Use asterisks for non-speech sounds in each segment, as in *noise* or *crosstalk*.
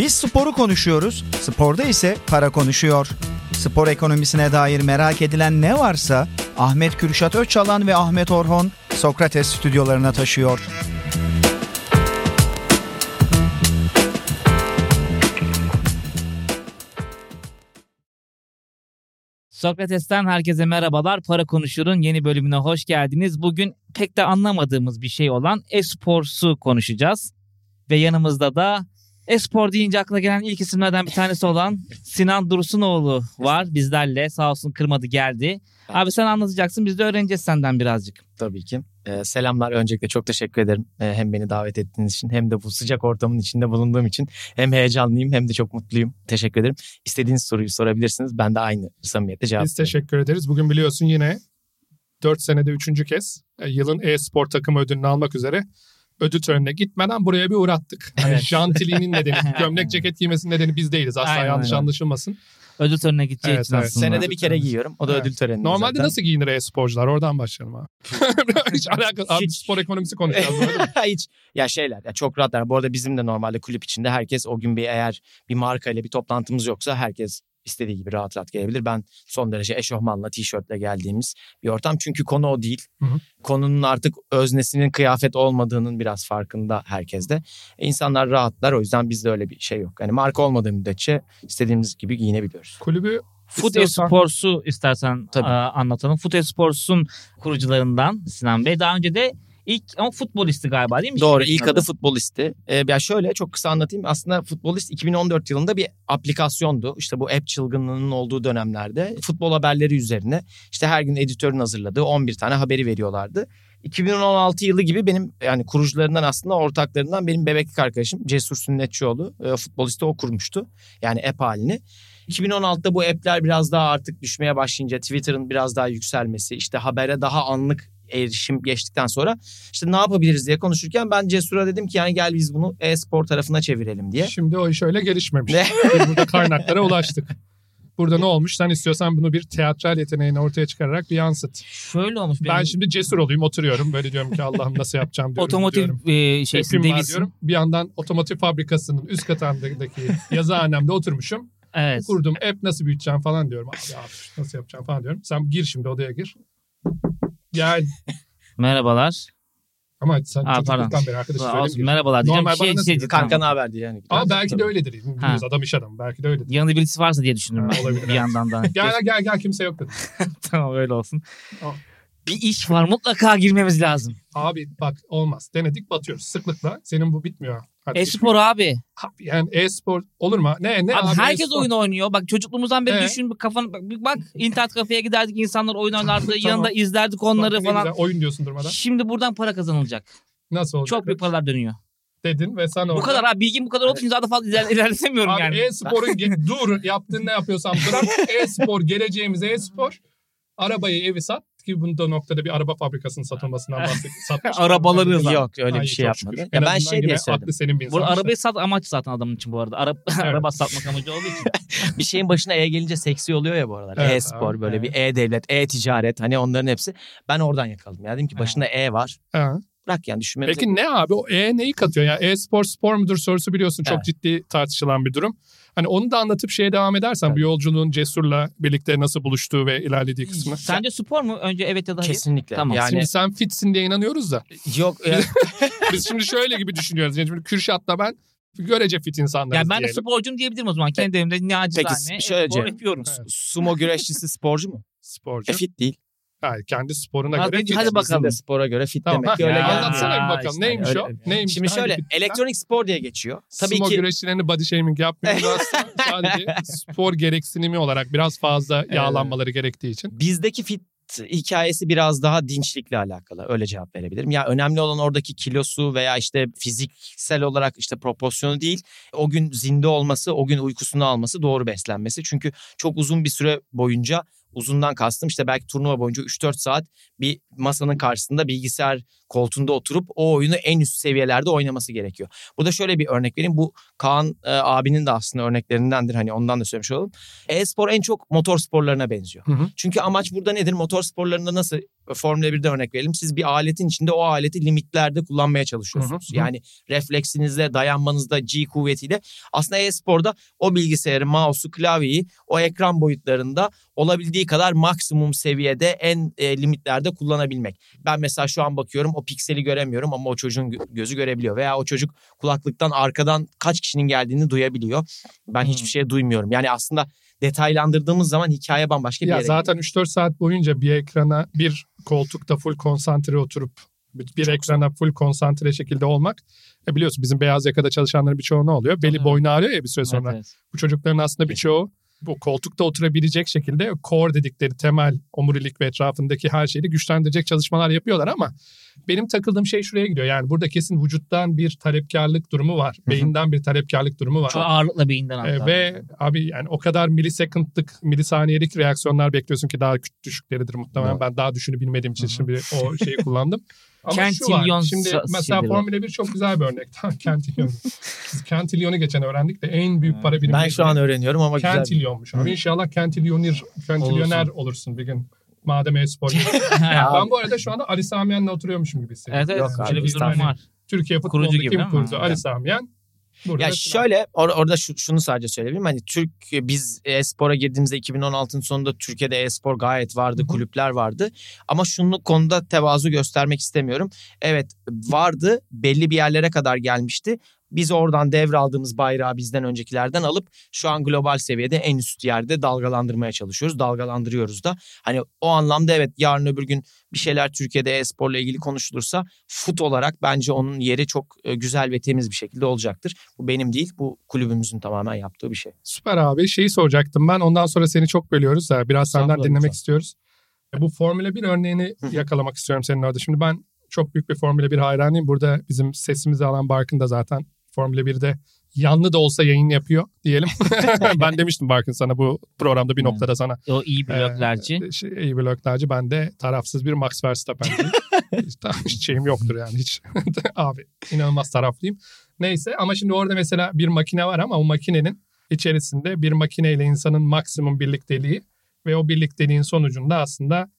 Biz sporu konuşuyoruz, sporda ise para konuşuyor. Spor ekonomisine dair merak edilen ne varsa Ahmet Kürşat Öçalan ve Ahmet Orhon Sokrates stüdyolarına taşıyor. Sokrates'ten herkese merhabalar. Para Konuşur'un yeni bölümüne hoş geldiniz. Bugün pek de anlamadığımız bir şey olan e-sporsu konuşacağız. Ve yanımızda da e-spor deyince aklına gelen ilk isimlerden bir tanesi olan Sinan Dursunoğlu var bizlerle. Sağ olsun kırmadı geldi. Abi sen anlatacaksın biz de öğreneceğiz senden birazcık. Tabii ki. Ee, selamlar. Öncelikle çok teşekkür ederim. Ee, hem beni davet ettiğiniz için hem de bu sıcak ortamın içinde bulunduğum için hem heyecanlıyım hem de çok mutluyum. Teşekkür ederim. İstediğiniz soruyu sorabilirsiniz. Ben de aynı samimiyetle cevap Biz teşekkür ederiz. Bugün biliyorsun yine 4 senede 3. kez e, yılın e-spor takımı ödülünü almak üzere ödül törenine gitmeden buraya bir uğrattık. Hani Evet. jantiliğinin nedeni, *laughs* gömlek ceket giymesinin nedeni biz değiliz. Asla Aynen yanlış öyle. anlaşılmasın. Ödül törenine gideceği Evet, için evet. aslında. Senede bir kere giyiyorum. O da Evet. ödül töreni. Normalde zaten. nasıl giyinir e-sporcular? Oradan başlayalım abi. Hiç *laughs* alakası. Abi Hiç. spor ekonomisi konuşacağız. bu arada. *laughs* Hiç ya şeyler ya çok rahatlar. Bu arada bizim de normalde kulüp içinde herkes o gün bir eğer bir marka ile bir toplantımız yoksa herkes istediği gibi rahat rahat gelebilir. Ben son derece eşofmanla, tişörtle geldiğimiz bir ortam. Çünkü konu o değil. Hı hı. Konunun artık öznesinin kıyafet olmadığının biraz farkında herkes de. E, İnsanlar rahatlar o yüzden bizde öyle bir şey yok. Yani marka olmadığı müddetçe istediğimiz gibi giyinebiliyoruz. Kulübü Foot İstiyorsan- Esports'u istersen Tabii. e, anlatalım. Foot Esports'un kurucularından Sinan Bey. Daha önce de ilk ama futbolisti galiba değil mi? Doğru ilk adı futbolisti. Ee, ya şöyle çok kısa anlatayım. Aslında futbolist 2014 yılında bir aplikasyondu. İşte bu app çılgınlığının olduğu dönemlerde futbol haberleri üzerine işte her gün editörün hazırladığı 11 tane haberi veriyorlardı. 2016 yılı gibi benim yani kurucularından aslında ortaklarından benim bebeklik arkadaşım Cesur Sünnetçioğlu e, futbolisti o kurmuştu. Yani app halini. 2016'da bu app'ler biraz daha artık düşmeye başlayınca Twitter'ın biraz daha yükselmesi işte habere daha anlık erişim geçtikten sonra işte ne yapabiliriz diye konuşurken ben Cesur'a dedim ki yani gel biz bunu e-spor tarafına çevirelim diye. şimdi o iş öyle gelişmemiş. Biz burada kaynaklara ulaştık. *laughs* Burada ne olmuş? Sen istiyorsan bunu bir teatral yeteneğini ortaya çıkararak bir yansıt. Şöyle olmuş. Ben benim şimdi cesur olayım oturuyorum. Böyle diyorum ki Allah'ım nasıl yapacağım diyorum. otomotiv diyorum. e, var Davis'in. diyorum. Bir yandan otomotiv fabrikasının üst katındaki *laughs* yazıhanemde oturmuşum. Evet. Kurdum app nasıl büyüteceğim falan diyorum. Abi, abi nasıl yapacağım falan diyorum. Sen gir şimdi odaya gir. Gel. Merhabalar. Ama sen Aa, çocukluktan beri olsun, mi? merhabalar diyeceğim. Normal şey, şey, tamam. Kanka ne haber diye. Yani. Ama belki de öyledir. Biliyoruz adam iş adamı. Belki de öyledir. Yanında birisi varsa diye düşündüm ben olabilir. bir yandan da. Gel gel gel kimse yok dedim. *laughs* tamam öyle olsun. Bir iş var mutlaka girmemiz lazım. Abi bak olmaz. Denedik batıyoruz sıklıkla. Senin bu bitmiyor. Hadi. E-spor abi. Abi Yani e-spor olur mu? Ne ne Abi, abi, herkes e-spor? oyun oynuyor. Bak çocukluğumuzdan beri Ee? düşün kafanı bak, bak internet kafeye giderdik insanlar oyun *laughs* oynardı. Tamam. Yanında izlerdik onları ne falan. güzel, oyun diyorsun durmadan. Şimdi buradan para kazanılacak. Nasıl olacak? Çok büyük paralar dönüyor. Dedin ve sen Bu orada... kadar abi bilgim bu kadar için daha da fazla iler- ilerletemiyorum Abi yani. e-sporun ge- *laughs* dur yaptığın ne yapıyorsan bırak. E-spor geleceğimiz e-spor. Arabayı evi sat ki bunda noktada bir araba fabrikasının satılmasından bahsettik. *laughs* Satmış. Arabaları. Yok öyle Ay, bir şey şükür. yapmadı. Ya ben şey diye söyledim. Aklı senin bir Bu arabayı sat amaç zaten adamın için bu arada. Araba, *laughs* araba satmak amacı olduğu için. Bir şeyin başına E gelince seksi oluyor ya bu aralar. Evet, E-spor abi, böyle evet. bir e-devlet, e-ticaret hani onların hepsi. Ben oradan yakaladım. Ya dedim ki başında E var. Ha. Bırak yani düşünmemize. Peki ne abi o e neyi katıyor? Yani e-spor spor mudur sorusu biliyorsun çok Evet. ciddi tartışılan bir durum. Hani onu da anlatıp şeye devam edersen bu Tabii. yolculuğun Cesur'la birlikte nasıl buluştuğu ve ilerlediği kısmı. Sence spor mu? Önce evet ya da hayır. Kesinlikle. Tamam. Yani Şimdi sen fitsin diye inanıyoruz da. yok ya, *laughs* Biz şimdi şöyle gibi düşünüyoruz. Yani şimdi Kürşat'la ben görece fit insanlarız Yani ben de diyelim. sporcuyum diyebilirim o zaman. Kendi evimde ne acizane Peki, şöyle spor yapıyorum. Evet. sumo güreşçisi sporcu mu? Sporcu. E fit değil. Hayır, kendi sporuna Hadi- göre fit. hadi bakalım. De spora göre fit Tamam, demek ki ha, öyle ya. Anlatsana bir bakalım. işte, Neymiş öyle- o? Neymiş? Şimdi şöyle fit? elektronik spor diye geçiyor. Tabii Sumo ki güreşçilerini body shaming yapmıyoruz *laughs* aslında. Sadece spor gereksinimi olarak biraz fazla yağlanmaları gerektiği için. bizdeki fit hikayesi biraz daha dinçlikle alakalı. Öyle cevap verebilirim. Ya önemli olan oradaki kilosu veya işte fiziksel olarak işte proporsiyonu değil. O gün zinde olması, o gün uykusunu alması, doğru beslenmesi. Çünkü çok uzun bir süre boyunca uzundan kastım işte belki turnuva boyunca 3-4 saat bir masanın karşısında bilgisayar koltuğunda oturup o oyunu en üst seviyelerde oynaması gerekiyor. Burada şöyle bir örnek vereyim. Bu Kaan e, abinin de aslında örneklerindendir. Hani ondan da söylemiş olalım. E-spor en çok motor sporlarına benziyor. Hı hı. Çünkü amaç burada nedir? Motor sporlarında nasıl Formula 1'de örnek verelim. Siz bir aletin içinde o aleti limitlerde kullanmaya çalışıyorsunuz. Hı hı. Yani refleksinizle, dayanmanızda, G kuvvetiyle. Aslında e-sporda o bilgisayarı, mouse'u, klavyeyi o ekran boyutlarında olabildiği kadar maksimum seviyede en e, limitlerde kullanabilmek. Ben mesela şu an bakıyorum o pikseli göremiyorum ama o çocuğun gö- gözü görebiliyor. Veya o çocuk kulaklıktan arkadan kaç kişinin geldiğini duyabiliyor. Ben hiçbir şey duymuyorum. Yani aslında detaylandırdığımız zaman hikaye bambaşka bir Ya yere zaten 3-4 saat boyunca bir ekrana bir koltukta full konsantre oturup bir bir ekrana full konsantre şekilde olmak. E biliyorsun bizim beyaz yakada çalışanların birçoğu ne oluyor? Beli Tabii. boynu ağrıyor ya bir süre sonra. Evet, evet. Bu çocukların aslında birçoğu bu koltukta oturabilecek şekilde core dedikleri temel omurilik ve etrafındaki her şeyi güçlendirecek çalışmalar yapıyorlar ama benim takıldığım şey şuraya gidiyor. Yani burada kesin vücuttan bir talepkarlık durumu var. hı. Beyinden bir talepkarlık durumu var. Çok ağırlıkla beyinden Ee, hatta. ve abi yani o kadar milisecondlık, milisaniyelik reaksiyonlar bekliyorsun ki daha düşükleridir muhtemelen. Evet. Ben daha düşünü bilmediğim için Hı hı. şimdi o şeyi *laughs* kullandım. Ama şu Kentilyon var. Şimdi mesela. Formula 1 çok güzel bir örnek. Kentilyon. Biz Kentilyon'u geçen öğrendik de en büyük para birimi. Ben şu an öğreniyorum ama güzel. Kentilyonmuş. Abi inşallah Kentilyonir, Kentilyoner olursun. bir gün. Madem e-spor. *laughs* Ben bu arada şu anda Ali Samiyen'le oturuyormuşum gibi hissediyorum. evet evet Yok abi, öyle bir durum estağfurullah. var. Türkiye Kurucu futbolunda gibi kurdu? Ali Samiyen. Burada Ya şöyle or- orada şu- şunu sadece söyleyebilirim. Hani Türk biz e-spora girdiğimizde 2016'ın sonunda Türkiye'de e-spor gayet vardı, Hı hı. kulüpler vardı. Ama şunu konuda tevazu göstermek istemiyorum. Evet vardı, belli bir yerlere kadar gelmişti. Biz oradan devraldığımız bayrağı bizden öncekilerden alıp şu an global seviyede en üst yerde dalgalandırmaya çalışıyoruz. Dalgalandırıyoruz da. Hani o anlamda evet yarın öbür gün bir şeyler Türkiye'de e-sporla ilgili konuşulursa fut olarak bence onun yeri çok e, güzel ve temiz bir şekilde olacaktır. Bu benim değil, bu kulübümüzün tamamen yaptığı bir şey. Süper abi. Şeyi soracaktım ben. Ondan sonra seni çok bölüyoruz da biraz senden dinlemek lütfen. istiyoruz. E, Bu Formula 1 örneğini yakalamak istiyorum senin orada. Şimdi ben çok büyük bir Formula 1 hayranıyım. Burada bizim sesimizi alan Barkın da zaten Formula 1'de yanlı da olsa yayın yapıyor diyelim. *laughs* *laughs* ben demiştim Barkın sana bu programda bir noktada sana. O iyi bloklarcı. Ee, şey, iyi bloklarcı. Ben de tarafsız bir Max Verstappen'ciyim. *laughs* hiç şeyim yoktur yani hiç. Abi inanılmaz taraflıyım. Neyse ama şimdi orada mesela bir makine var ama o makinenin içerisinde bir makineyle insanın maksimum birlikteliği ve o birlikteliğin sonucunda aslında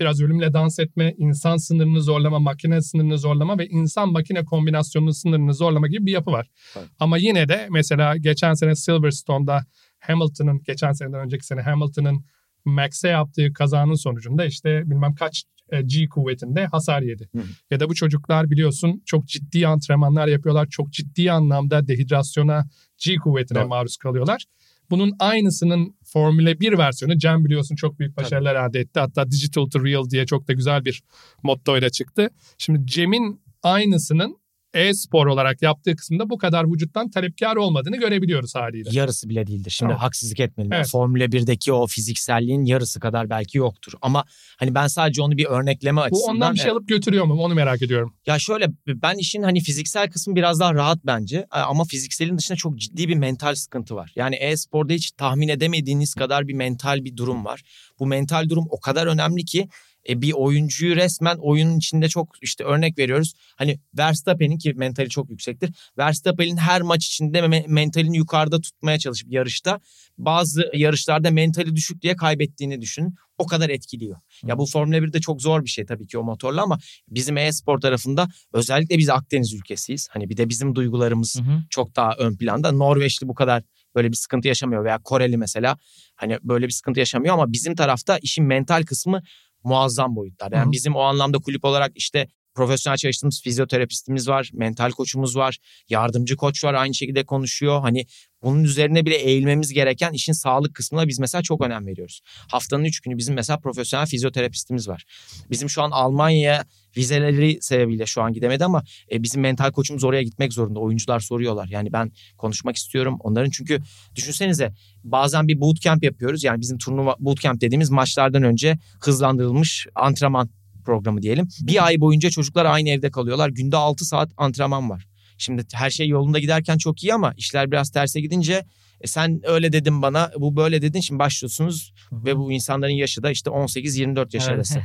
biraz ölümle dans etme, insan sınırını zorlama, makine sınırını zorlama ve insan makine kombinasyonunun sınırını zorlama gibi bir yapı var. Evet. Ama yine de mesela geçen sene Silverstone'da Hamilton'ın, geçen seneden önceki sene Hamilton'ın Max'e yaptığı kazanın sonucunda işte bilmem kaç e, G kuvvetinde hasar yedi. Hı hı. Ya da bu çocuklar biliyorsun çok ciddi antrenmanlar yapıyorlar. Çok ciddi anlamda dehidrasyona, G kuvvetine Doğru. maruz kalıyorlar. Bunun aynısının Formula 1 versiyonu Cem biliyorsun çok büyük başarılar elde etti. Hatta Digital to Real diye çok da güzel bir mottoyla çıktı. Şimdi Cem'in aynısının e-spor olarak yaptığı kısımda bu kadar vücuttan talepkar olmadığını görebiliyoruz haliyle. Yarısı bile değildir. Şimdi Tamam. haksızlık etmeyelim. Evet. Formula 1'deki o fizikselliğin yarısı kadar belki yoktur. Ama hani ben sadece onu bir örnekleme Bu açısından... ondan bir şey alıp götürüyor mu? Onu merak ediyorum. Ya şöyle ben işin hani fiziksel kısmı biraz daha rahat bence ama fizikselin dışında çok ciddi bir mental sıkıntı var. Yani e-sporda hiç tahmin edemediğiniz kadar bir mental bir durum var. Bu mental durum o kadar önemli ki e, bir oyuncuyu resmen oyunun içinde çok işte örnek veriyoruz. Hani Verstappen'in ki mentali çok yüksektir. Verstappen'in her maç içinde me- mentalini yukarıda tutmaya çalışıp yarışta bazı yarışlarda mentali düşük diye kaybettiğini düşünün. O kadar etkiliyor. Ya bu Formula 1'de çok zor bir şey tabii ki o motorla ama bizim e-spor tarafında özellikle biz Akdeniz ülkesiyiz. Hani bir de bizim duygularımız Hı hı. çok daha ön planda. Norveçli bu kadar böyle bir sıkıntı yaşamıyor veya Koreli mesela hani böyle bir sıkıntı yaşamıyor ama bizim tarafta işin mental kısmı muazzam boyutlar. Yani Hı hı. bizim o anlamda kulüp olarak işte profesyonel çalıştığımız fizyoterapistimiz var, mental koçumuz var, yardımcı koç var aynı şekilde konuşuyor. Hani bunun üzerine bile eğilmemiz gereken işin sağlık kısmına biz mesela çok önem veriyoruz. Haftanın üç günü bizim mesela profesyonel fizyoterapistimiz var. Bizim şu an Almanya vizeleri sebebiyle şu an gidemedi ama e, bizim mental koçumuz oraya gitmek zorunda. Oyuncular soruyorlar. Yani ben konuşmak istiyorum. Onların çünkü düşünsenize bazen bir bootcamp yapıyoruz. Yani bizim turnuva bootcamp dediğimiz maçlardan önce hızlandırılmış antrenman programı diyelim. Bir ay boyunca çocuklar aynı evde kalıyorlar. Günde 6 saat antrenman var. Şimdi her şey yolunda giderken çok iyi ama işler biraz terse gidince e, sen öyle dedin bana bu böyle dedin şimdi başlıyorsunuz ve bu insanların yaşı da işte 18-24 yaş Evet. arası.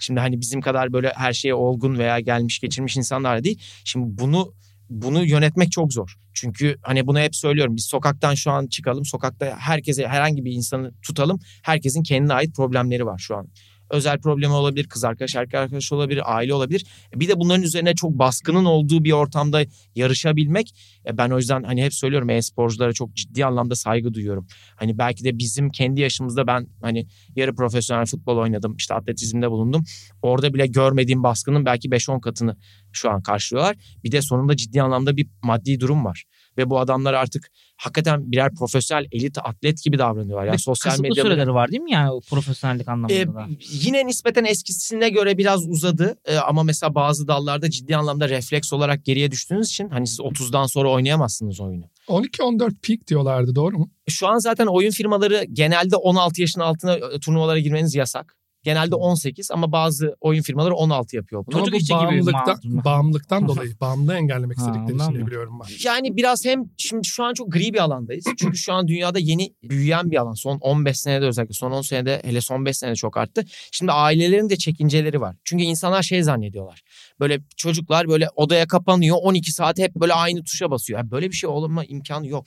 Şimdi hani bizim kadar böyle her şeye olgun veya gelmiş geçirmiş insanlar da değil. Şimdi bunu bunu yönetmek çok zor. Çünkü hani bunu hep söylüyorum. Biz sokaktan şu an çıkalım. Sokakta herkese herhangi bir insanı tutalım. Herkesin kendine ait problemleri var şu an. Özel problemi olabilir, kız arkadaş, erkek arkadaş olabilir, aile olabilir. Bir de bunların üzerine çok baskının olduğu bir ortamda yarışabilmek. e, Ben o yüzden hani hep söylüyorum e-sporculara çok ciddi anlamda saygı duyuyorum. Hani belki de bizim kendi yaşımızda ben hani yarı profesyonel futbol oynadım, işte atletizmde bulundum. Orada bile görmediğim baskının belki 5-10 katını şu an karşılıyorlar. Bir de sonunda ciddi anlamda bir maddi durum var. Ve bu adamlar artık hakikaten birer profesyonel elit atlet gibi davranıyorlar. Yani Ve sosyal kısıtlı medyada süreleri var değil mi yani o profesyonellik anlamında ee, da? yine nispeten eskisine göre biraz uzadı Ee, ama mesela bazı dallarda ciddi anlamda refleks olarak geriye düştüğünüz için hani siz 30'dan sonra oynayamazsınız oyunu. 12-14 peak diyorlardı doğru mu? Şu an zaten oyun firmaları genelde 16 yaşın altına e, turnuvalara girmeniz yasak. Genelde 18 ama bazı oyun firmaları 16 yapıyor bunu. Çocuk Ama bu işçi gibi bağımlılıktan, bağımlılıktan *laughs* dolayı bağımlılığı engellemek istedikleri için biliyorum ben. Yani biraz hem şimdi şu an çok gri bir alandayız. *clears throat* Çünkü şu an dünyada yeni büyüyen bir alan. Son 15 senede özellikle son 10 senede hele son 5 senede çok arttı. Şimdi ailelerin de çekinceleri var. Çünkü insanlar şey zannediyorlar. Böyle çocuklar böyle odaya kapanıyor 12 saat hep böyle aynı tuşa basıyor. Yani böyle bir şey olma imkanı yok.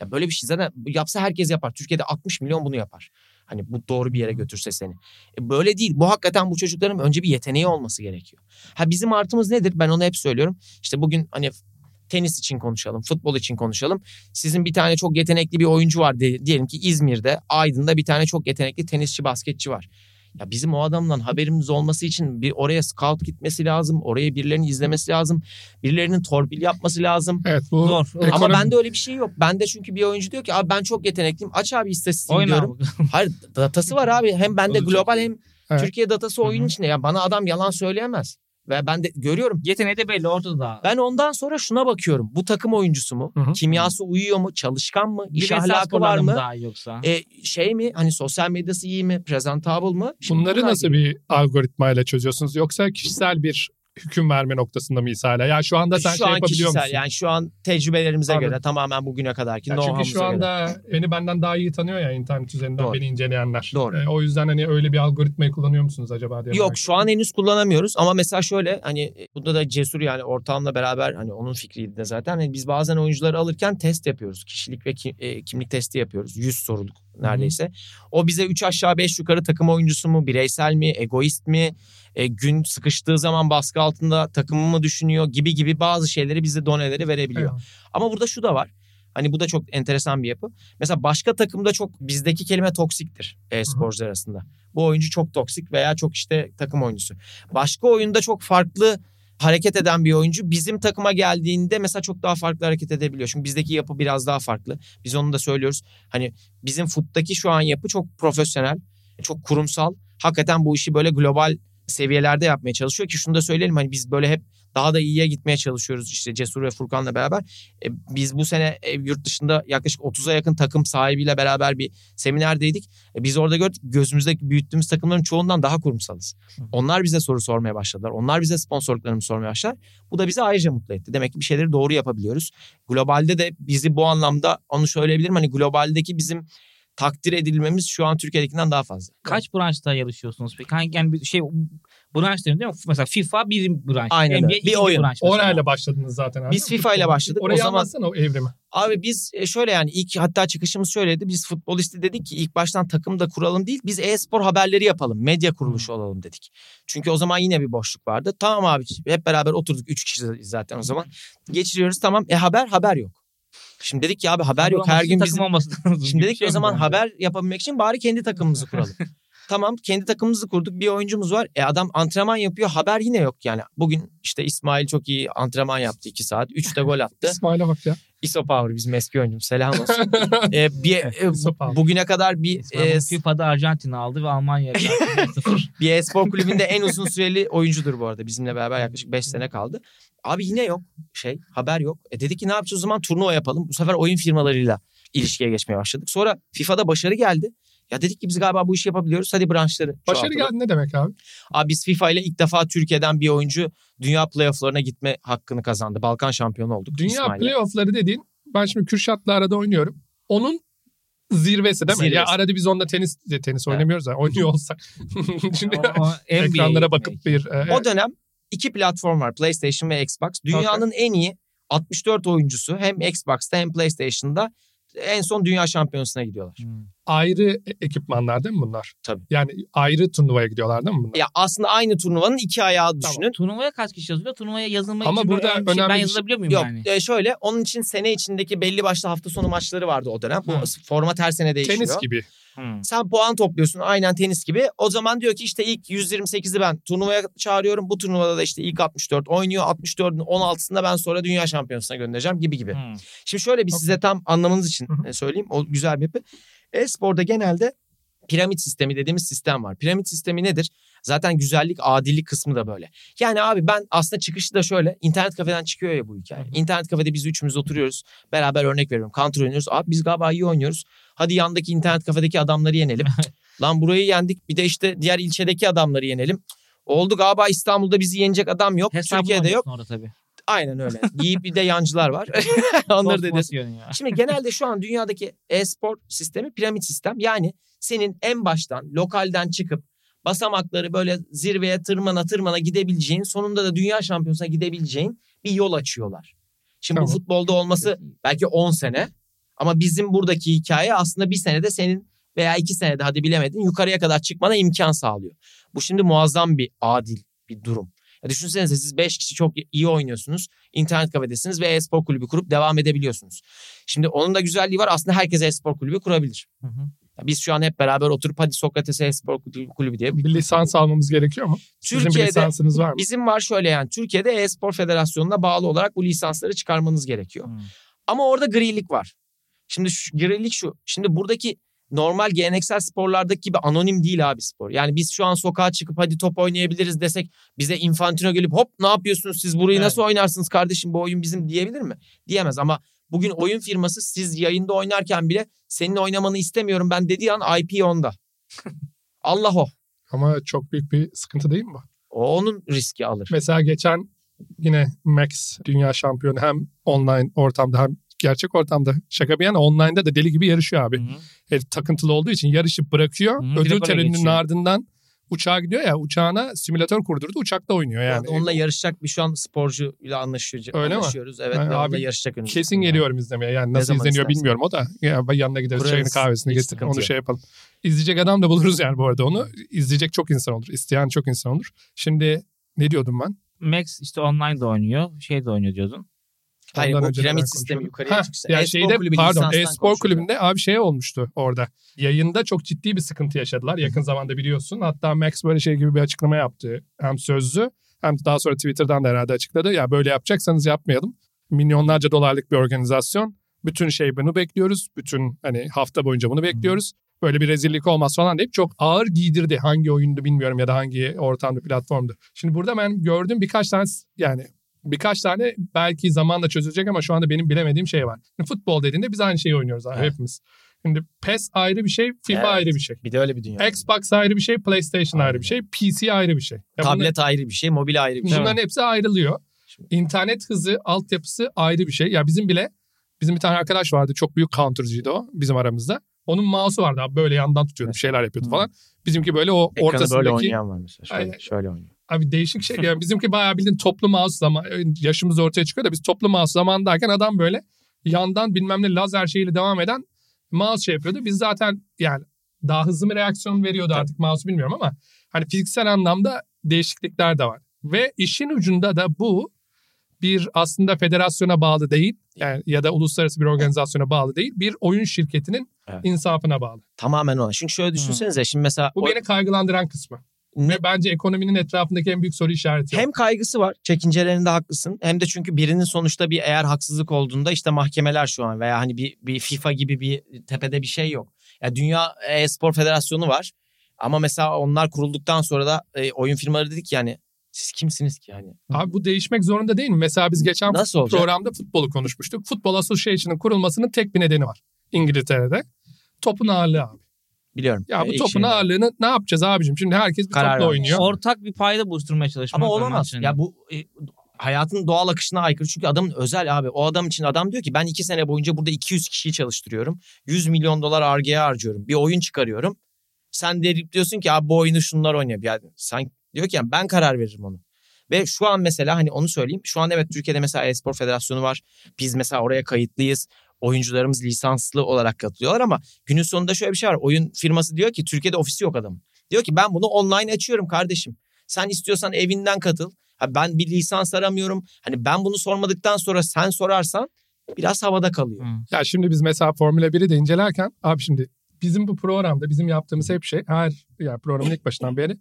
Ya böyle bir şey zaten yapsa herkes yapar. Türkiye'de 60 milyon bunu yapar. Hani bu doğru bir yere götürse seni. E böyle değil. Bu hakikaten bu çocukların önce bir yeteneği olması gerekiyor. Ha bizim artımız nedir? Ben onu hep söylüyorum. İşte bugün hani tenis için konuşalım, futbol için konuşalım. Sizin bir tane çok yetenekli bir oyuncu var diyelim ki İzmir'de, Aydın'da bir tane çok yetenekli tenisçi, basketçi var. Ya bizim o adamdan haberimiz olması için bir oraya scout gitmesi lazım, oraya birilerinin izlemesi lazım, birilerinin torpil yapması lazım. Evet bu Zor. ekonomi- Ama bende öyle bir şey yok. Bende çünkü bir oyuncu diyor ki abi ben çok yetenekliyim. Aç abi istatistiğini Oyna diyorum. abi. *laughs* Hayır datası var abi. Hem bende global hem Evet. Türkiye datası oyunun içinde. Ya bana adam yalan söyleyemez. Ve ben de görüyorum. Yeteneği de belli ortada. Ben ondan sonra şuna bakıyorum. Bu takım oyuncusu mu? Hı hı. Kimyası uyuyor mu? Çalışkan mı? İş Bireysel ahlakı var mı? daha yoksa? E, şey mi? Hani sosyal medyası iyi mi? Presentable mı? Şimdi bunları bunlar nasıl gibi. bir algoritmayla çözüyorsunuz? Yoksa kişisel bir hüküm verme noktasında mı hala? Ya şu anda sen şu şey an yapabiliyor kişisel musun? yani şu an tecrübelerimize Anladım. göre tamamen bugüne kadarki Ya çünkü şu göre. anda beni benden daha iyi tanıyor ya internet üzerinden Doğru. beni inceleyenler. Doğru. Ee, o yüzden hani öyle bir algoritmayı kullanıyor musunuz acaba diye Yok şu an henüz kullanamıyoruz ama mesela şöyle hani bunda da cesur yani ortağımla beraber hani onun fikriydi de zaten hani biz bazen oyuncuları alırken test yapıyoruz. Kişilik ve ki- e, kimlik testi yapıyoruz. 100 soruluk neredeyse. O bize 3 aşağı 5 yukarı takım oyuncusu mu, bireysel mi, egoist mi, e, gün sıkıştığı zaman baskı altında takımı mı düşünüyor gibi gibi bazı şeyleri bize doneleri verebiliyor. Evet. Ama burada şu da var. Hani bu da çok enteresan bir yapı. Mesela başka takımda çok bizdeki kelime toksiktir e-sporcular arasında. Bu oyuncu çok toksik veya çok işte takım oyuncusu. Başka oyunda çok farklı hareket eden bir oyuncu bizim takıma geldiğinde mesela çok daha farklı hareket edebiliyor. Çünkü bizdeki yapı biraz daha farklı. Biz onu da söylüyoruz. Hani bizim futtaki şu an yapı çok profesyonel, çok kurumsal. Hakikaten bu işi böyle global seviyelerde yapmaya çalışıyor ki şunu da söyleyelim hani biz böyle hep daha da iyiye gitmeye çalışıyoruz işte Cesur ve Furkan'la beraber. E, biz bu sene e, yurt dışında yaklaşık 30'a yakın takım sahibiyle beraber bir seminerdeydik. E, biz orada gördük gözümüzde büyüttüğümüz takımların çoğundan daha kurumsalız. Onlar bize soru sormaya başladılar. Onlar bize sponsorluklarını sormaya başladılar. Bu da bizi ayrıca mutlu etti. Demek ki bir şeyleri doğru yapabiliyoruz. Globalde de bizi bu anlamda onu söyleyebilirim. Hani globaldeki bizim takdir edilmemiz şu an Türkiye'dekinden daha fazla. Kaç branşta yarışıyorsunuz peki? Hangi yani bir şey branş değil mi? Mesela FIFA bir branş. Aynen NBA öyle. Bir oyun. branş. Orayla başladınız zaten abi. Biz FIFA ile başladık. Orayı o zaman anlatsana o evrimi. Abi biz e, şöyle yani ilk hatta çıkışımız şöyleydi. Biz futbolisti dedik ki ilk baştan takım da kuralım değil. Biz e-spor haberleri yapalım. Medya kuruluşu olalım dedik. Çünkü o zaman yine bir boşluk vardı. Tamam abi hep beraber oturduk. Üç kişi zaten o zaman. Geçiriyoruz tamam. E haber haber yok. Şimdi dedik ki abi haber yok. Her gün takım bizim... *laughs* Şimdi dedik ki o zaman haber yapabilmek için bari kendi takımımızı kuralım. *laughs* tamam kendi takımımızı kurduk. Bir oyuncumuz var. E adam antrenman yapıyor. Haber yine yok yani. Bugün işte İsmail çok iyi antrenman yaptı iki saat. Üç de gol *laughs* attı. İsmail'e bak ya. ISO Power bizim eski oyuncumuz. Selam olsun. *laughs* e, bir, e, bugüne kadar bir e, FIFA'da Arjantin aldı ve Almanya 0 *laughs* bir e-spor kulübünde en uzun süreli oyuncudur bu arada. Bizimle beraber yaklaşık 5 sene kaldı. Abi yine yok şey haber yok. E dedik ki ne yapacağız o zaman turnuva yapalım. Bu sefer oyun firmalarıyla ilişkiye geçmeye başladık. Sonra FIFA'da başarı geldi. Ya dedik ki biz galiba bu işi yapabiliyoruz. Hadi branşları Başarı geldi ne demek abi? Abi biz FIFA ile ilk defa Türkiye'den bir oyuncu dünya playofflarına gitme hakkını kazandı. Balkan şampiyonu olduk. Dünya İsmail'le. playoffları dediğin ben şimdi Kürşat'la arada oynuyorum. Onun zirvesi değil mi? Zirvesi. Ya arada biz onunla tenis tenis oynamıyoruz da oynuyor olsak. *laughs* şimdi ekranlara bakıp bir e, O dönem iki platform var PlayStation ve Xbox. Dünyanın en iyi 64 oyuncusu hem Xbox'ta hem PlayStation'da en son dünya şampiyonasına gidiyorlar. Hmm. Ayrı e- ekipmanlar değil mi bunlar? Tabii. Yani ayrı turnuvaya gidiyorlar değil mi bunlar? Ya aslında aynı turnuvanın iki ayağı düşünün. Turnuvaya kaç kişi yazılıyor? Turnuvaya yazılmak Ama için burada şey- önemli ben şey- yazılabiliyor muyum Yok yani? e, şöyle onun için sene içindeki belli başlı hafta sonu maçları vardı o dönem. Bu Hı. format her sene değişiyor. Tenis gibi. Hmm. Sen puan topluyorsun aynen tenis gibi. O zaman diyor ki işte ilk 128'i ben turnuvaya çağırıyorum. Bu turnuvada da işte ilk 64 oynuyor. 64'ün 16'sında ben sonra dünya şampiyonasına göndereceğim gibi gibi. Hmm. Şimdi şöyle bir size tam anlamanız için e, söyleyeyim. O güzel bir yapı. E-sporda genelde piramit sistemi dediğimiz sistem var. Piramit sistemi nedir? Zaten güzellik, adillik kısmı da böyle. Yani abi ben aslında çıkışı da şöyle. internet kafeden çıkıyor ya bu hikaye. İnternet kafede biz üçümüz oturuyoruz. Beraber örnek veriyorum. Counter oynuyoruz. Abi biz galiba iyi oynuyoruz. Hadi yandaki internet kafedeki adamları yenelim. *laughs* Lan burayı yendik. Bir de işte diğer ilçedeki adamları yenelim. Oldu galiba İstanbul'da bizi yenecek adam yok. Hesabını Türkiye'de yok. Orada tabii. Aynen öyle. Yiyip bir de yancılar var. *laughs* *laughs* Onları da. Şimdi genelde şu an dünyadaki e-spor sistemi piramit sistem. Yani senin en baştan lokalden çıkıp basamakları böyle zirveye tırmana tırmana gidebileceğin sonunda da dünya şampiyonasına gidebileceğin bir yol açıyorlar. Şimdi bu Tamam. futbolda olması belki 10 sene ama bizim buradaki hikaye aslında bir senede senin veya iki senede hadi bilemedin yukarıya kadar çıkmana imkan sağlıyor. Bu şimdi muazzam bir adil bir durum. Ya düşünsenize siz 5 kişi çok iyi oynuyorsunuz. internet kafedesiniz ve e-spor kulübü kurup devam edebiliyorsunuz. Şimdi onun da güzelliği var. Aslında herkes e-spor kulübü kurabilir. Hı hı. Ya Biz şu an hep beraber oturup hadi Sokrates e-spor kulübü diye Bir lisans almamız gerekiyor mu? Sizin bir Türkiye'de lisansınız var mı? bizim var şöyle yani Türkiye'de e-spor federasyonuna bağlı olarak bu lisansları çıkarmanız gerekiyor. Hmm. Ama orada grilik var. Şimdi şu, grilik şu. Şimdi buradaki normal geleneksel sporlardaki gibi anonim değil abi spor. Yani biz şu an sokağa çıkıp hadi top oynayabiliriz desek bize Infantino gelip hop ne yapıyorsunuz siz burayı Evet. nasıl oynarsınız kardeşim bu oyun bizim diyebilir mi? Diyemez ama bugün oyun firması siz yayında oynarken bile senin oynamanı istemiyorum ben dediği an IP onda. *laughs* Allah o. Ama çok büyük bir sıkıntı değil mi bu? O onun riski alır. Mesela geçen yine Max dünya şampiyonu hem online ortamda hem gerçek ortamda şaka bir yana online'da da deli gibi yarışıyor abi. Hı hı. Herif takıntılı olduğu için yarışı bırakıyor. Hı, ödül direkt oraya töreninin geçiyor. ardından uçağa gidiyor ya uçağına simülatör kurdurdu uçakta oynuyor yani. onunla yarışacak bir şu an sporcuyla anlaşıyor, Öyle mi? anlaşıyoruz. Evet Yani ve onunla abi yarışacak önümüzdeki Kesin günlerde. geliyorum izlemeye. Yani Ne nasıl zaman izleniyor istersen. bilmiyorum o da. Ya yanına gideriz Kurarız. çayını kahvesini getir onu yok. şey yapalım. İzleyecek adam da buluruz yani bu arada onu. izleyecek çok insan olur. isteyen çok insan olur. Şimdi ne diyordum ben? Max işte online de oynuyor. Şey de oynuyor diyordun. Hayır Ondan bu piramit sistemi yukarıya Ha, çıksa. Ya e-spor şeyde kulübü pardon e-spor kulübünde abi şey olmuştu orada. Yayında çok ciddi bir sıkıntı yaşadılar yakın zamanda biliyorsun. Hatta Max böyle şey gibi bir açıklama yaptı. Hem sözlü hem daha sonra Twitter'dan da herhalde açıkladı. Ya böyle yapacaksanız yapmayalım. Milyonlarca dolarlık bir organizasyon. Bütün şey bunu bekliyoruz. Bütün hani hafta boyunca bunu bekliyoruz. Böyle bir rezillik olmaz falan deyip çok ağır giydirdi. Hangi oyundu bilmiyorum ya da hangi ortamda platformdu. Şimdi burada ben gördüm birkaç tane yani birkaç tane belki zamanla çözülecek ama şu anda benim bilemediğim şey var. Şimdi futbol dediğinde biz aynı şeyi oynuyoruz abi Evet. hepimiz. Şimdi PES ayrı bir şey, FIFA Evet. ayrı bir şey. Bir de öyle bir dünya. Xbox ayrı bir şey, PlayStation ayrı bir şey, PC ayrı bir şey. Ya bunlar- Tablet ayrı bir şey, mobil ayrı bir şey. Bunların hepsi ayrılıyor. İnternet hızı, altyapısı ayrı bir şey. Ya bizim bile bizim bir tane arkadaş vardı çok büyük counter'cıydı o bizim aramızda. Onun mouse'u vardı abi böyle yandan tutuyordu bir şeyler yapıyordu falan. Bizimki böyle o Ekranı ortasındaki böyle oynayan var mesela. Şöyle, Aynen. şöyle oynuyor. Abi değişik şey. Yani *laughs* bizimki bayağı bildiğin toplu mouse zaman yaşımız ortaya çıkıyor da biz toplu mouse zamanındayken adam böyle yandan bilmem ne lazer şeyiyle devam eden mouse şey yapıyordu. Biz zaten yani daha hızlı bir reaksiyon veriyordu artık mouse bilmiyorum ama hani fiziksel anlamda değişiklikler de var. Ve işin ucunda da bu bir aslında federasyona bağlı değil yani ya da uluslararası bir organizasyona bağlı değil bir oyun şirketinin Evet. insafına bağlı. Tamamen ona. Çünkü şöyle düşünsenize şimdi mesela Bu o- beni kaygılandıran kısmı. Ne- Ve bence ekonominin etrafındaki en büyük soru işareti. hem kaygısı var çekincelerinde haklısın hem de çünkü birinin sonuçta bir eğer haksızlık olduğunda işte mahkemeler şu an veya hani bir, bir FIFA gibi bir tepede bir şey yok. Ya Dünya E-Spor Federasyonu var ama mesela onlar kurulduktan sonra da e, oyun firmaları dedik yani siz kimsiniz ki yani? Abi bu değişmek zorunda değil mi? Mesela biz geçen Nasıl olacak? programda futbolu konuşmuştuk. Futbol Association'ın kurulmasının tek bir nedeni var. İngiltere'de. Topun ağırlığı abi. Biliyorum. Ya bu E, topun ağırlığını ne yapacağız abicim? Şimdi herkes bir Karar topla vermiş. oynuyor. Ortak bir payda buluşturmaya çalışmak. Ama var olamaz. maçın. Ya bu e, hayatın doğal akışına aykırı. Çünkü adamın özel abi. O adam için adam diyor ki ben iki sene boyunca burada 200 kişiyi çalıştırıyorum. 100 milyon dolar argeye harcıyorum. Bir oyun çıkarıyorum. Sen de diyorsun ki abi bu oyunu şunlar oynuyor. Yani sen diyor ki yani ben karar veririm onu. Ve şu an mesela hani onu söyleyeyim. Şu an evet Türkiye'de mesela e-spor federasyonu var. Biz mesela oraya kayıtlıyız. Oyuncularımız lisanslı olarak katılıyorlar ama günün sonunda şöyle bir şey var. Oyun firması diyor ki Türkiye'de ofisi yok adamın. Diyor ki ben bunu online açıyorum kardeşim. Sen istiyorsan evinden katıl. Ha ben bir lisans aramıyorum. Hani ben bunu sormadıktan sonra sen sorarsan biraz havada kalıyor. Hı. Ya şimdi biz mesela Formula 1'i de incelerken abi şimdi bizim bu programda bizim yaptığımız hep şey her yani programın ilk başından beri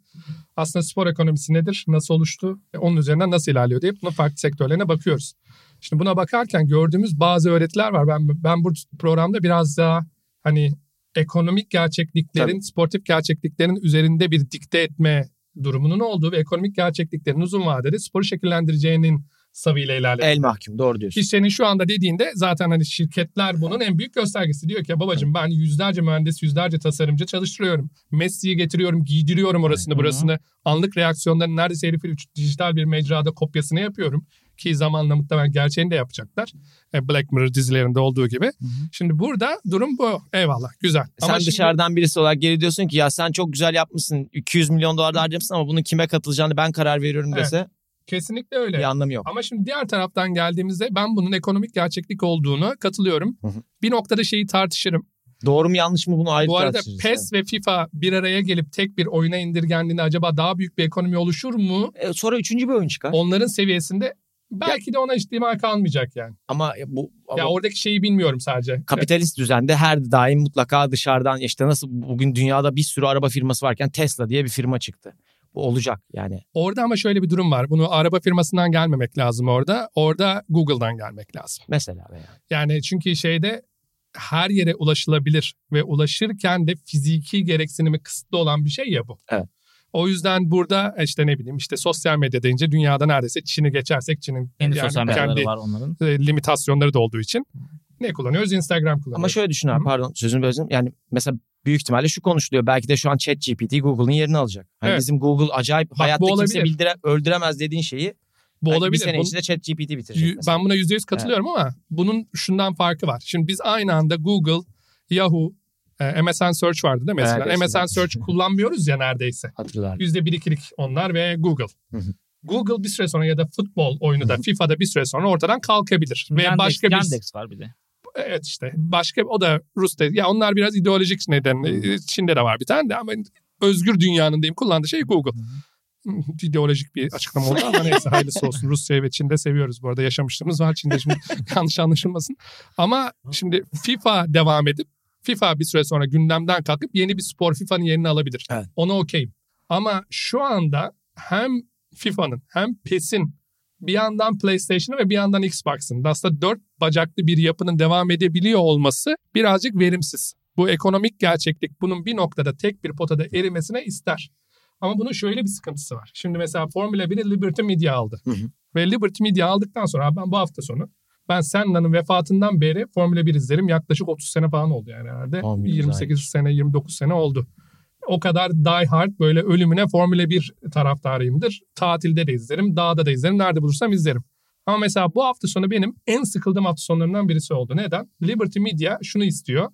aslında spor ekonomisi nedir, nasıl oluştu, onun üzerinden nasıl ilerliyor diye bunun farklı sektörlerine bakıyoruz. Şimdi buna bakarken gördüğümüz bazı öğretiler var. Ben ben bu programda biraz daha hani ekonomik gerçekliklerin, Tabii. sportif gerçekliklerin üzerinde bir dikte etme durumunun olduğu ve ekonomik gerçekliklerin uzun vadede sporu şekillendireceğinin savıyla ilerledik. El mahkum doğru diyorsun. Ki senin şu anda dediğinde zaten hani şirketler bunun en büyük göstergesi. Diyor ki babacığım ben yüzlerce mühendis, yüzlerce tasarımcı çalıştırıyorum. Messi'yi getiriyorum, giydiriyorum orasını burasını. Anlık reaksiyonların neredeyse herifin dijital bir mecrada kopyasını yapıyorum. Ki zamanla muhtemelen gerçeğini de yapacaklar. E, Black Mirror dizilerinde olduğu gibi. Şimdi burada durum bu. Eyvallah güzel. Sen Ama şimdi- dışarıdan birisi olarak geri diyorsun ki ya sen çok güzel yapmışsın. 200 milyon dolar da harcamışsın ama bunun kime katılacağını ben karar veriyorum Evet. dese kesinlikle öyle. bir anlamı yok. Ama şimdi diğer taraftan geldiğimizde ben bunun ekonomik gerçeklik olduğunu katılıyorum. Hı hı. Bir noktada şeyi tartışırım. Doğru mu yanlış mı bunu ayrı Bu arada. PES ve FIFA bir araya gelip tek bir oyuna indirgendiğinde acaba daha büyük bir ekonomi oluşur mu? E, sonra üçüncü bir oyun çıkar. Onların seviyesinde belki de ona ihtimal kalmayacak yani. Ama bu ama Ya oradaki şeyi bilmiyorum sadece. kapitalist düzende her daim mutlaka dışarıdan işte nasıl bugün dünyada bir sürü araba firması varken Tesla diye bir firma çıktı. Bu olacak yani. Orada ama şöyle bir durum var. Bunu araba firmasından gelmemek lazım orada. Orada Google'dan gelmek lazım. Mesela veya. Yani çünkü şeyde her yere ulaşılabilir ve ulaşırken de fiziki gereksinimi kısıtlı olan bir şey ya bu. Evet. O yüzden burada işte ne bileyim işte sosyal medya deyince dünyada neredeyse Çin'i geçersek Çin'in Kendi yani sosyal kendi var onların. e, limitasyonları da olduğu için ne kullanıyoruz? Instagram kullanıyoruz. Ama şöyle düşün abi hı. pardon sözünü böldüm. Yani mesela büyük ihtimalle şu konuşuluyor. Belki de şu an ChatGPT Google'ın yerini alacak. Hani Evet. bizim Google acayip bu hayatta kimse bildire, öldüremez dediğin şeyi bu belki olabilir. bir sene Bunun- içinde ChatGPT bitirecek. Yü- mesela. ben buna yüzde yüz katılıyorum ama bunun şundan farkı var. Şimdi biz aynı anda Google, Yahoo, e, MSN Search vardı değil mi? Mesela Evet, MSN eskiden. Search kullanmıyoruz ya neredeyse. Hatırlar. Yüzde bir ikilik onlar ve Google. Google bir süre sonra ya da futbol oyunu da FIFA'da bir süre sonra ortadan kalkabilir. Ve Yandex, başka bir Yandex var bir de. evet işte başka o da Rus de- ya onlar biraz ideolojik neden Çin'de de var bir tane de ama özgür dünyanın diyeyim kullandığı şey Google. *laughs* ideolojik bir açıklama oldu ama neyse hayırlısı olsun. Rusya'yı ve Çin'de seviyoruz bu arada yaşamışlığımız var Çin'de şimdi *laughs* yanlış anlaşılmasın. Ama şimdi FIFA devam edip FIFA bir süre sonra gündemden kalkıp yeni bir spor FIFA'nın yerini alabilir. Evet. Ona okeyim. Ama şu anda hem FIFA'nın hem PES'in bir yandan PlayStation'ın ve bir yandan Xbox'ın aslında dört bacaklı bir yapının devam edebiliyor olması birazcık verimsiz. Bu ekonomik gerçeklik bunun bir noktada tek bir potada erimesine ister. Ama bunun şöyle bir sıkıntısı var. Şimdi mesela Formula 1'i Liberty Media aldı. Hı hı. Ve Liberty Media aldıktan sonra ben bu hafta sonu ben Senna'nın vefatından beri Formula 1 izlerim. Yaklaşık 30 sene falan oldu yani herhalde. Tahmin 28 sene 29 sene oldu. O kadar die hard böyle ölümüne Formula 1 taraftarıyımdır. Tatilde de izlerim, dağda da izlerim, nerede bulursam izlerim. Ama mesela bu hafta sonu benim en sıkıldığım hafta sonlarından birisi oldu. Neden? Liberty Media şunu istiyor.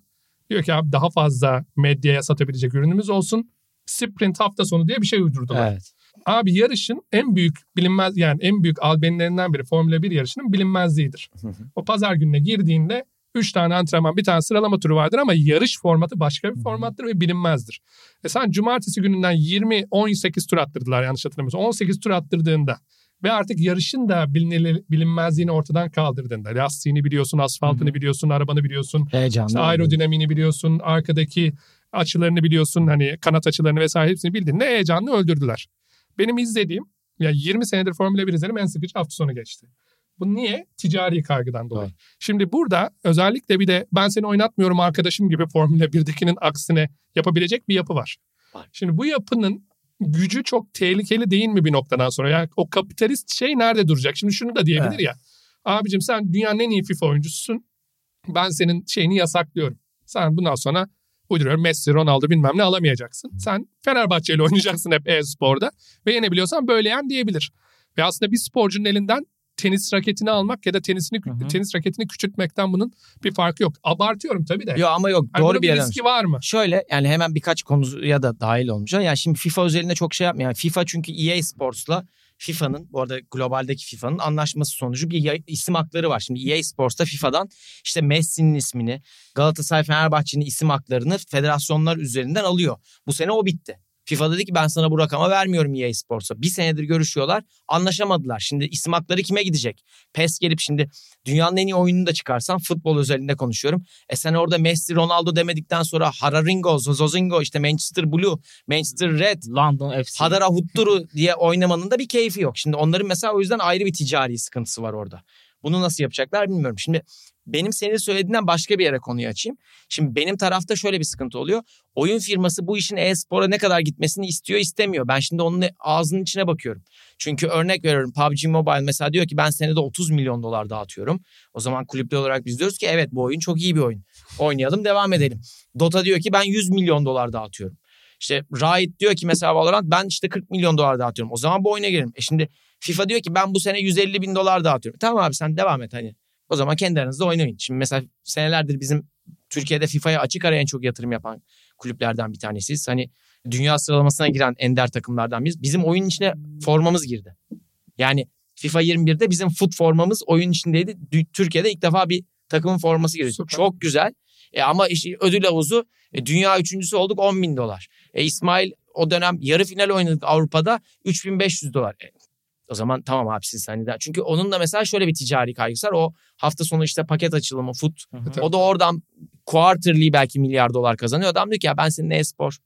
Diyor ki abi daha fazla medyaya satabilecek ürünümüz olsun. Sprint hafta sonu diye bir şey uydurdular. Evet. Abi yarışın en büyük bilinmez yani en büyük albenilerinden biri Formula 1 yarışının bilinmezliğidir. o pazar gününe girdiğinde 3 tane antrenman bir tane sıralama turu vardır ama yarış formatı başka bir formattır ve bilinmezdir. E sen cumartesi gününden 20 18 tur attırdılar yanlış hatırlamıyorsam. 18 tur attırdığında ve artık yarışın da bilinir, bilinmezliğini ortadan kaldırdığında lastiğini biliyorsun, asfaltını biliyorsun, arabanı biliyorsun, Heyecanlı. işte aerodinamiğini biliyorsun, arkadaki açılarını biliyorsun, hani kanat açılarını vesaire hepsini bildiğinde heyecanını öldürdüler. Benim izlediğim, ya 20 senedir Formula 1 izlerim en sıkıcı hafta sonu geçti. Bu niye? Ticari kaygıdan dolayı. Evet. Şimdi burada özellikle bir de ben seni oynatmıyorum arkadaşım gibi Formula 1'dekinin aksine yapabilecek bir yapı var. Var. Şimdi bu yapının gücü çok tehlikeli değil mi bir noktadan sonra? Yani o kapitalist şey nerede duracak? Şimdi şunu da diyebilir Evet. ya. Abicim sen dünyanın en iyi FIFA oyuncususun. Ben senin şeyini yasaklıyorum. Sen bundan sonra uyduruyorum Messi, Ronaldo bilmem ne alamayacaksın. Sen Fenerbahçe ile *laughs* oynayacaksın hep e-sporda ve yenebiliyorsan böyle yen diyebilir. Ve aslında bir sporcunun elinden tenis raketini almak ya da tenisini Hı hı. tenis raketini küçültmekten bunun bir farkı yok. Abartıyorum tabii de. Yok ama yok Hani doğru bir yerden. riski var mı? Şöyle yani hemen birkaç konuya da dahil olmuş. Yani şimdi FIFA üzerinde çok şey yapmıyor. Yani FIFA çünkü EA Sports'la FIFA'nın bu arada globaldeki FIFA'nın anlaşması sonucu bir isim hakları var. Şimdi EA Sports'ta FIFA'dan işte Messi'nin ismini, Galatasaray Fenerbahçe'nin isim haklarını federasyonlar üzerinden alıyor. Bu sene o bitti. FIFA dedi ki ben sana bu rakama vermiyorum EA Sports'a. Bir senedir görüşüyorlar anlaşamadılar. Şimdi isim hakları kime gidecek? PES gelip şimdi dünyanın en iyi oyununu da çıkarsan futbol özelinde konuşuyorum. E sen orada Messi, Ronaldo demedikten sonra Hararingo, Zozozingo, işte Manchester Blue, Manchester Red, London FC. Hadara Hutturu diye oynamanın da bir keyfi yok. Şimdi onların mesela o yüzden ayrı bir ticari sıkıntısı var orada. Bunu nasıl yapacaklar bilmiyorum. Şimdi benim senin söylediğinden başka bir yere konuyu açayım. Şimdi benim tarafta şöyle bir sıkıntı oluyor. Oyun firması bu işin e-spora ne kadar gitmesini istiyor istemiyor. Ben şimdi onun ağzının içine bakıyorum. Çünkü örnek veriyorum PUBG Mobile mesela diyor ki ben senede 30 milyon dolar dağıtıyorum. O zaman kulüpte olarak biz diyoruz ki evet bu oyun çok iyi bir oyun. Oynayalım devam edelim. Dota diyor ki ben 100 milyon dolar dağıtıyorum. İşte Riot diyor ki mesela Valorant ben işte 40 milyon dolar dağıtıyorum. O zaman bu oyuna girelim. E şimdi FIFA diyor ki ben bu sene 150 bin dolar dağıtıyorum. Tamam abi sen devam et hani. O zaman kendi aranızda oynayın. Şimdi mesela senelerdir bizim Türkiye'de FIFA'ya açık ara en çok yatırım yapan kulüplerden bir tanesiyiz. Hani dünya sıralamasına giren ender takımlardan biriz. Bizim oyun içine formamız girdi. Yani FIFA 21'de bizim fut formamız oyun içindeydi. Türkiye'de ilk defa bir takımın forması girdi. Süper. Çok güzel. E ama işte ödül havuzu e, dünya üçüncüsü olduk 10 bin dolar. E İsmail o dönem yarı final oynadık Avrupa'da 3500 dolar. E, o zaman tamam abi siz hani daha. Çünkü onun da mesela şöyle bir ticari kaygısı var. O hafta sonu işte paket açılımı, fut. O da oradan quarterly belki milyar dolar kazanıyor. Adam diyor ki ya ben senin e-spor.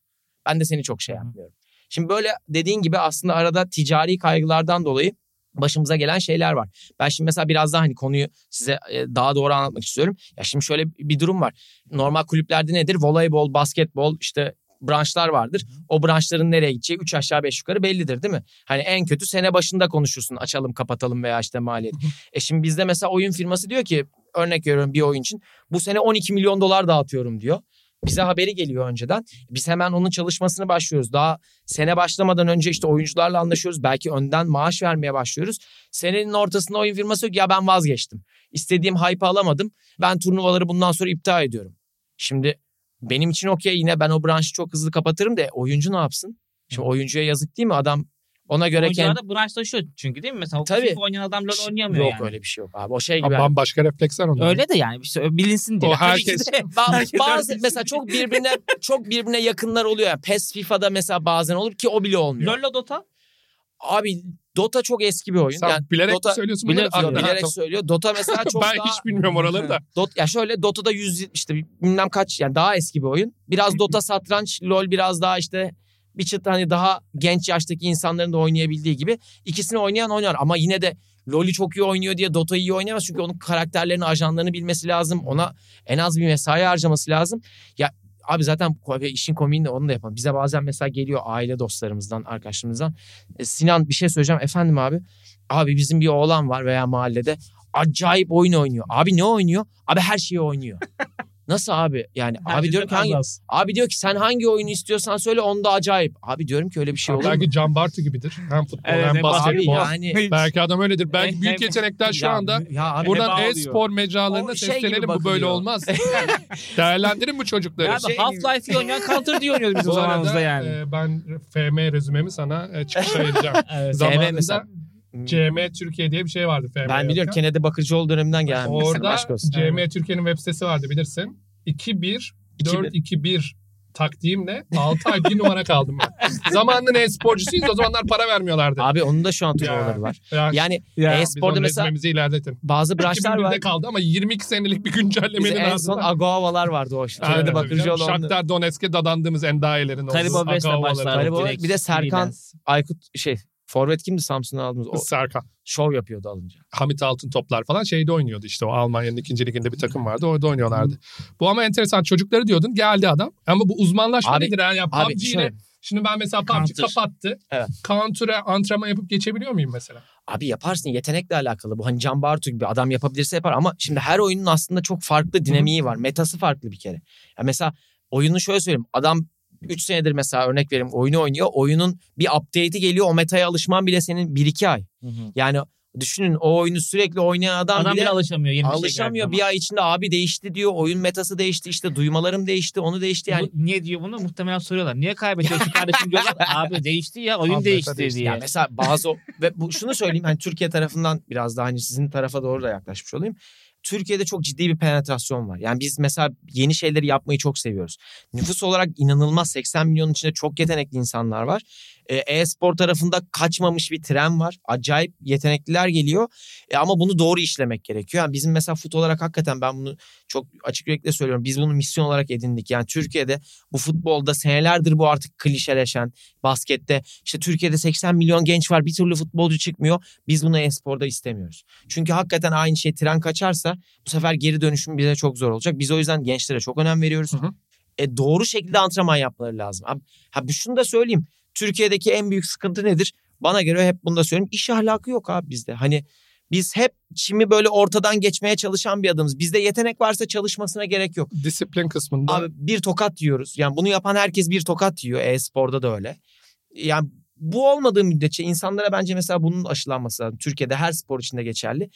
Ben de seni çok şey yapmıyorum. Şimdi böyle dediğin gibi aslında arada ticari kaygılardan dolayı başımıza gelen şeyler var. Ben şimdi mesela biraz daha hani konuyu size e, daha doğru anlatmak istiyorum. Ya şimdi şöyle bir durum var. Normal kulüplerde nedir? Voleybol, basketbol işte branşlar vardır. O branşların nereye gideceği 3 aşağı 5 yukarı bellidir değil mi? Hani en kötü sene başında konuşursun açalım kapatalım veya işte maliyet. e şimdi bizde mesela oyun firması diyor ki örnek veriyorum bir oyun için bu sene 12 milyon dolar dağıtıyorum diyor. Bize haberi geliyor önceden. Biz hemen onun çalışmasını başlıyoruz. Daha sene başlamadan önce işte oyuncularla anlaşıyoruz. Belki önden maaş vermeye başlıyoruz. Senenin ortasında oyun firması diyor ki ya ben vazgeçtim. İstediğim hype alamadım. Ben turnuvaları bundan sonra iptal ediyorum. Şimdi benim için okey yine ben o branşı çok hızlı kapatırım da oyuncu ne yapsın? Şimdi oyuncuya yazık değil mi? Adam ona göre Oyuncular kendi... da branşlaşıyor çünkü değil mi? Mesela Tabii. FIFA oynayan adam LoL oynayamıyor Yok yani. öyle bir şey yok abi. O şey gibi. Ama bambaşka refleksler onlar. Öyle de yani işte bilinsin diye. O herkes- ki de- Ba- herkes *laughs* bazı öyle mesela çok birbirine çok birbirine yakınlar oluyor. Yani PES FIFA'da mesela bazen olur ki o bile olmuyor. LoL'la Dota. Abi Dota çok eski bir oyun. Sen yani bilerek Dota, söylüyorsun bunları? bilerek bilerek tamam. söylüyor. Dota mesela *laughs* çok ben daha hiç bilmiyorum oraları da. *laughs* Dot, ya şöyle Dota'da 100 işte bilmem kaç yani daha eski bir oyun. Biraz Dota *laughs* satranç, LoL biraz daha işte bir çıt hani daha genç yaştaki insanların da oynayabildiği gibi ikisini oynayan oynar ama yine de LoL'ü çok iyi oynuyor diye Dota'yı iyi oynayamaz çünkü onun karakterlerini, ajanlarını bilmesi lazım. Ona en az bir mesai harcaması lazım. Ya abi zaten işin komiğini de onu da yapalım. Bize bazen mesela geliyor aile dostlarımızdan, arkadaşlarımızdan. E, Sinan bir şey söyleyeceğim. Efendim abi. Abi bizim bir oğlan var veya mahallede acayip oyun oynuyor. Abi ne oynuyor? Abi her şeyi oynuyor. *laughs* Nasıl abi? Yani abi diyorum ki hangi Abi diyor ki sen hangi oyunu istiyorsan söyle onda acayip. Abi diyorum ki öyle bir şey olur? Belki Can Bartu gibidir. Hem futbol Evet, hem basketbol. yani Belki adam öyledir. Belki Hem- büyük hem- yetenekler şu Ya, anda. ya abi Buradan e-spor mecralarına şey seslenelim. Bu böyle olmaz. *laughs* Değerlendirin bu çocukları. Ya Şey- Half-Life'i oynayan Counter diye oynuyoruz biz o zamanımızda yani. e, ben FM rezümemi sana e, çıkışa vereceğim. *laughs* Evet. Zamanında mesela. CM Türkiye diye bir şey vardı FM. ben biliyorum yokken. Kennedy Bakırcıoğlu döneminden gelen Orada. CM Türkiye'nin web sitesi vardı bilirsin. 2-1 4-2-1 taktiğimle 6 ay bir numara kaldım ben. *laughs* Zamanında e-sporcusuyuz o zamanlar para vermiyorlardı. Abi onun da şu an turnuvaları var. Ya, Yani Ya, e-sporda mesela ilerletin. bazı branşlar 2001'de var. kaldı ama 22 senelik bir güncellemenin en son ardından. Agoavalar vardı o işte. Aynen. Bakırcıoğlu. Shakhtar Donetsk'e dadandığımız endayelerin olduğu. Talibo West'le Agavaları. başlar. Talibo- direkt bir de Serkan-. Aykut şey Forvet kimdi Samsun'dan aldığımız? O Serkan. şov yapıyordu alınca. Hamit Altın toplar falan şeyde oynuyordu işte o Almanya'nın ikinci liginde bir takım vardı orada oynuyorlardı. Bu ama enteresan çocukları diyordun geldi adam ama bu uzmanlaşma Abi- nedir yani ya Abi PUBG ile şimdi ben mesela PUBG kapattı. Evet. Counter'a antrenman yapıp geçebiliyor muyum mesela? Abi yaparsın yetenekle alakalı bu. Hani Can Bartu gibi adam yapabilirse yapar ama şimdi her oyunun aslında çok farklı dinamiği var. Metası farklı bir kere. Ya mesela oyunu şöyle söyleyeyim. Adam 3 senedir mesela örnek vereyim oyunu oynuyor. Oyunun bir update'i geliyor. O metaya alışman bile senin 1-2 ay. Hı hı. Yani Düşünün o oyunu sürekli oynayan adam, Adam bile bile alışamıyor. Yeni bir şey alışamıyor. bir ay içinde abi değişti diyor. Oyun metası değişti işte duymalarım değişti onu değişti yani. Bu- niye diyor bunu? Muhtemelen soruyorlar. Niye kaybediyorsun kardeşim diyorlar. *laughs* Abi değişti ya oyun Abi değişti değişti. diye. Ya mesela bazı ve bu şunu söyleyeyim hani Türkiye tarafından biraz daha hani sizin tarafa doğru da yaklaşmış olayım. Türkiye'de çok ciddi bir penetrasyon var. Yani biz mesela yeni şeyleri yapmayı çok seviyoruz. Nüfus olarak inanılmaz 80 milyonun içinde çok yetenekli insanlar var. Ee, E-spor tarafında kaçmamış bir tren var. Acayip yetenekliler geliyor. E, ama bunu doğru işlemek gerekiyor. Yani bizim mesela fut olarak hakikaten ben bunu çok açık yürekli söylüyorum. Biz bunu misyon olarak edindik. Yani Türkiye'de bu futbolda senelerdir bu artık klişeleşen baskette işte Türkiye'de 80 milyon genç var bir türlü futbolcu çıkmıyor. Biz bunu e-sporda istemiyoruz. Çünkü hakikaten aynı şey tren kaçarsa bu sefer geri dönüşüm bize çok zor olacak. Biz o yüzden gençlere çok önem veriyoruz. Hı hı. E, doğru şekilde antrenman yapmaları lazım. Abi, ha, şunu da söyleyeyim. Türkiye'deki en büyük sıkıntı nedir? Bana göre hep bunu da söyleyeyim. İş ahlakı yok abi bizde. Hani biz hep çimi böyle ortadan geçmeye çalışan bir adamız. Bizde yetenek varsa çalışmasına gerek yok. Disiplin kısmında. Abi bir tokat yiyoruz. Yani bunu yapan herkes bir tokat yiyor. E-sporda da öyle. Yani bu olmadığı müddetçe insanlara bence mesela bunun aşılanması lazım. Türkiye'de her spor içinde geçerli.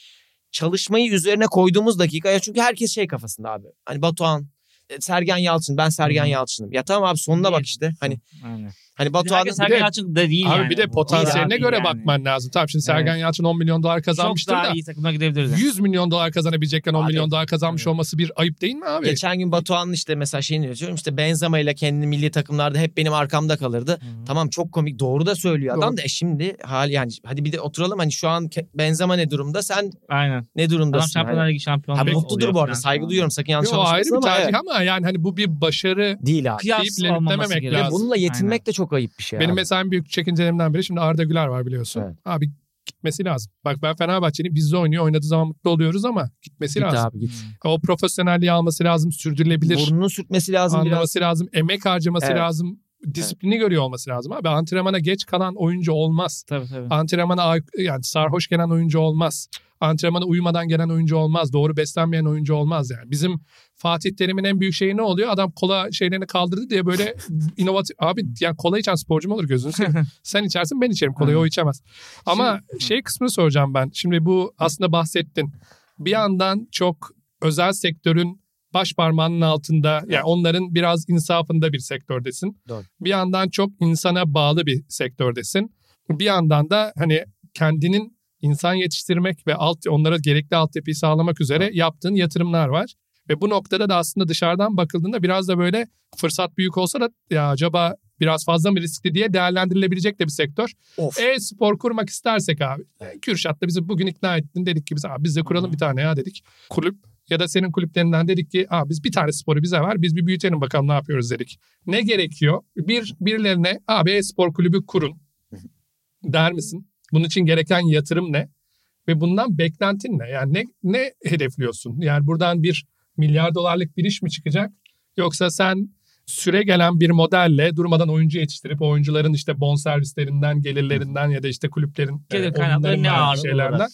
Çalışmayı üzerine koyduğumuz dakika ya çünkü herkes şey kafasında abi. Hani Batuhan, e, Sergen Yalçın, ben Sergen. Yalçın'ım. Ya tamam abi sonuna bak işte. Hani Aynen. Hani Batuhan'ın Sergen Yalçın da değil Abi yani. bir de potansiyeline göre yani. bakman lazım. Tamam şimdi Sergen Evet. Yalçın 10 milyon dolar kazanmıştır Çok daha da iyi takımına gidebilirdi. 100 milyon dolar kazanabilecekken 10 Abi, milyon dolar kazanmış evet. olması bir ayıp değil mi abi? geçen gün Batuhan'ın işte mesela şeyini yazıyorum. işte Benzema ile kendi milli takımlarda hep benim arkamda kalırdı. Hı. Tamam çok komik doğru da söylüyor adam Doğru. da e şimdi hal yani hadi bir de oturalım hani şu an Benzema ne durumda sen Aynen. ne Adam durumdasın? Şampiyonlar Hani- Ligi şampiyonu. Ha, oluyor mutludur bu arada saygı duyuyorum sakın yanlış Yo, ayrı anlaşılmasın bir ama tercih ama yani hani bu bir başarı değil abi. Kıyas olmaması gerekiyor. Bununla yetinmek de çok ayıp bir şey Benim abi. mesela en büyük çekincelerimden biri şimdi Arda Güler var biliyorsun. Evet. Abi gitmesi lazım. Bak ben Fenerbahçe'nin bizde oynuyor. Oynadığı zaman mutlu oluyoruz ama gitmesi Git lazım. abi git. O profesyonelliği alması lazım. Sürdürülebilir. Burnunu sürtmesi lazım biraz. anlaması lazım. Emek harcaması Evet. lazım. Disiplini görüyor olması lazım. Abi antrenmana geç kalan oyuncu olmaz. Tabii tabii. Antrenmana yani sarhoş gelen oyuncu olmaz. Antrenmana uyumadan gelen oyuncu olmaz. Doğru beslenmeyen oyuncu olmaz yani. Bizim Fatih Terim'in en büyük şeyi ne oluyor? Adam kola şeylerini kaldırdı diye böyle *laughs* inovatif... Abi yani kola içen sporcu mu olur gözünü seveyim. *laughs* Sen içersin ben içerim kolayı o içemez. Ama şey kısmını soracağım ben. Şimdi bu aslında bahsettin. Bir yandan çok özel sektörün baş parmağının altında yani onların biraz insafında bir sektördesin. Doğru. Bir yandan çok insana bağlı bir sektördesin. Bir yandan da hani kendinin insan yetiştirmek ve alt onlara gerekli altyapıyı sağlamak üzere yaptığın yatırımlar var. Ve bu noktada da aslında dışarıdan bakıldığında biraz da böyle fırsat büyük olsa da ya acaba biraz fazla mı riskli diye değerlendirilebilecek de bir sektör. E-spor kurmak istersek abi. Kürşat da bizi bugün ikna ettin. Dedik ki biz, abi biz de kuralım bir tane ya dedik. Kulüp ya da senin kulüplerinden dedik ki abi biz bir tane sporu bize ver. Biz bir büyütelim bakalım ne yapıyoruz dedik. Ne gerekiyor? Bir birilerine abi e-spor kulübü kurun der misin? Bunun için gereken yatırım ne? Ve bundan beklentin ne? Yani ne, ne hedefliyorsun? Yani buradan bir milyar dolarlık bir iş mi çıkacak? Yoksa sen süre gelen bir modelle durmadan oyuncu yetiştirip oyuncuların işte bonservislerinden, gelirlerinden ya da işte kulüplerin Gelir e, kaynakları oyunların ne ağırlığı şeylerden.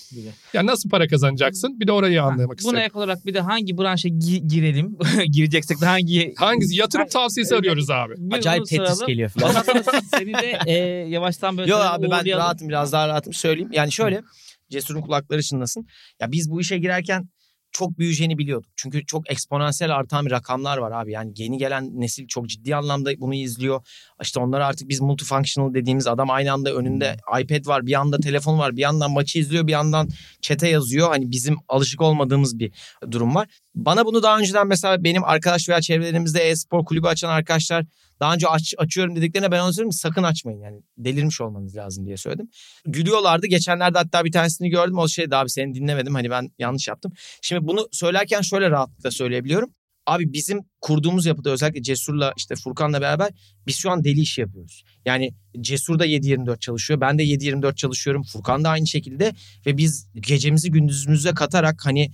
Ya nasıl para kazanacaksın? Bir de orayı anlamak Buna istedim. ek olarak bir de hangi branşa gi- girelim? *laughs* Gireceksek de hangi... Hangisi? Yatırım Ha- tavsiyesi arıyoruz abi. Bir Acayip Tetris geliyor falan. Seni de e, yavaştan böyle Yok abi ben rahatım biraz daha rahatım söyleyeyim. Yani şöyle Cesur'un kulakları çınlasın. Ya biz bu işe girerken çok büyüyeceğini biliyorduk. Çünkü çok eksponansiyel artan bir rakamlar var abi. Yani yeni gelen nesil çok ciddi anlamda bunu izliyor. İşte onlara artık biz multifunctional dediğimiz adam aynı anda önünde iPad var, bir yanda telefon var, bir yandan maçı izliyor, bir yandan çete yazıyor. Hani bizim alışık olmadığımız bir durum var. Bana bunu daha önceden mesela benim arkadaş veya çevrelerimizde e-spor kulübü açan arkadaşlar daha önce aç, açıyorum dediklerine ben onu söyleyeyim sakın açmayın yani delirmiş olmanız lazım diye söyledim. Gülüyorlardı geçenlerde hatta bir tanesini gördüm o şeydi abi seni dinlemedim hani ben yanlış yaptım. Şimdi bunu söylerken şöyle rahatlıkla söyleyebiliyorum. Abi bizim kurduğumuz yapıda özellikle Cesur'la işte Furkan'la beraber biz şu an deli işi yapıyoruz. Yani Cesur da 7-24 çalışıyor. Ben de 7-24 çalışıyorum. Furkan da aynı şekilde. Ve biz gecemizi gündüzümüze katarak hani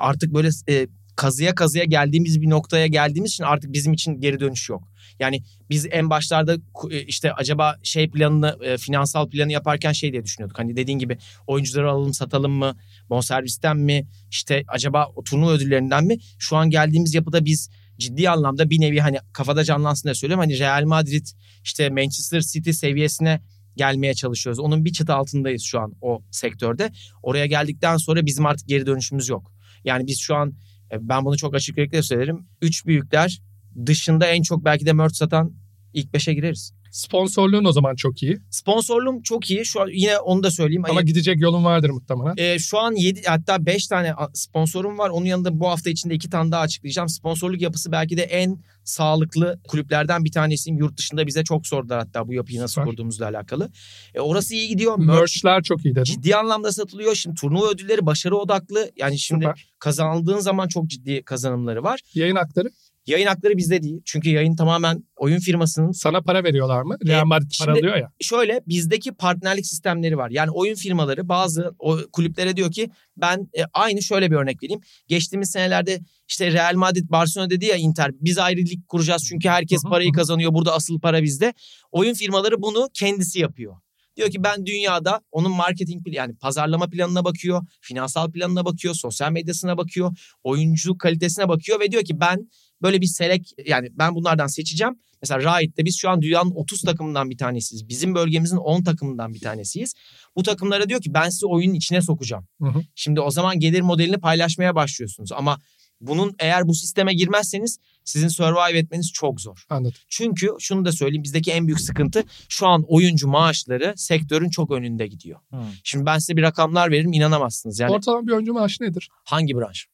artık böyle e, kazıya kazıya geldiğimiz bir noktaya geldiğimiz için artık bizim için geri dönüş yok. Yani biz en başlarda e, işte acaba şey planını e, finansal planı yaparken şey diye düşünüyorduk. Hani dediğin gibi oyuncuları alalım satalım mı? Bonservisten mi? İşte acaba turnuva ödüllerinden mi? Şu an geldiğimiz yapıda biz ciddi anlamda bir nevi hani kafada canlansın diye söylüyorum. Hani Real Madrid işte Manchester City seviyesine gelmeye çalışıyoruz. Onun bir çıta altındayız şu an o sektörde. Oraya geldikten sonra bizim artık geri dönüşümüz yok. Yani biz şu an e, ben bunu çok açık yürekli söylerim. Üç büyükler dışında en çok belki de merch satan ilk beşe gireriz. Sponsorluğun o zaman çok iyi. Sponsorluğum çok iyi. Şu an yine onu da söyleyeyim. Ama Hani, gidecek yolun vardır muhtemelen. e, şu an 7 hatta 5 tane sponsorum var. Onun yanında bu hafta içinde 2 tane daha açıklayacağım. Sponsorluk yapısı belki de en sağlıklı kulüplerden bir tanesiyim. Yurt dışında bize çok sordular hatta bu yapıyı nasıl Süper. kurduğumuzla alakalı. E, orası iyi gidiyor. Merch Merch'ler çok iyi dedin. ciddi anlamda satılıyor. Şimdi turnuva ödülleri başarı odaklı. Yani şimdi Süper. kazandığın zaman çok ciddi kazanımları var. Yayın hakları. Yayın hakları bizde değil. Çünkü yayın tamamen oyun firmasının Sana para veriyorlar mı? Real Madrid para alıyor ya. şöyle bizdeki partnerlik sistemleri var. Yani oyun firmaları bazı o kulüplere diyor ki ben e, aynı şöyle bir örnek vereyim. Geçtiğimiz senelerde işte Real Madrid Barcelona dedi ya Inter biz ayrı lig kuracağız çünkü herkes Hı hı, parayı hı. kazanıyor burada asıl para bizde. Oyun firmaları bunu kendisi yapıyor. Diyor ki ben dünyada onun marketing yani pazarlama planına bakıyor, finansal planına bakıyor, sosyal medyasına bakıyor, oyuncu kalitesine bakıyor ve diyor ki ben böyle bir selek yani ben bunlardan seçeceğim. Mesela Riot'te biz şu an dünyanın 30 takımından bir tanesiyiz. Bizim bölgemizin 10 takımından bir tanesiyiz. Bu takımlara diyor ki ben sizi oyunun içine sokacağım. Hı hı. Şimdi o zaman gelir modelini paylaşmaya başlıyorsunuz. Ama bunun eğer bu sisteme girmezseniz sizin survive etmeniz çok zor. Anladım. Çünkü şunu da söyleyeyim bizdeki en büyük sıkıntı şu an oyuncu maaşları sektörün çok önünde gidiyor. Hı. Şimdi ben size bir rakamlar veririm inanamazsınız. Yani Ortalama bir oyuncu maaşı nedir? hangi branş?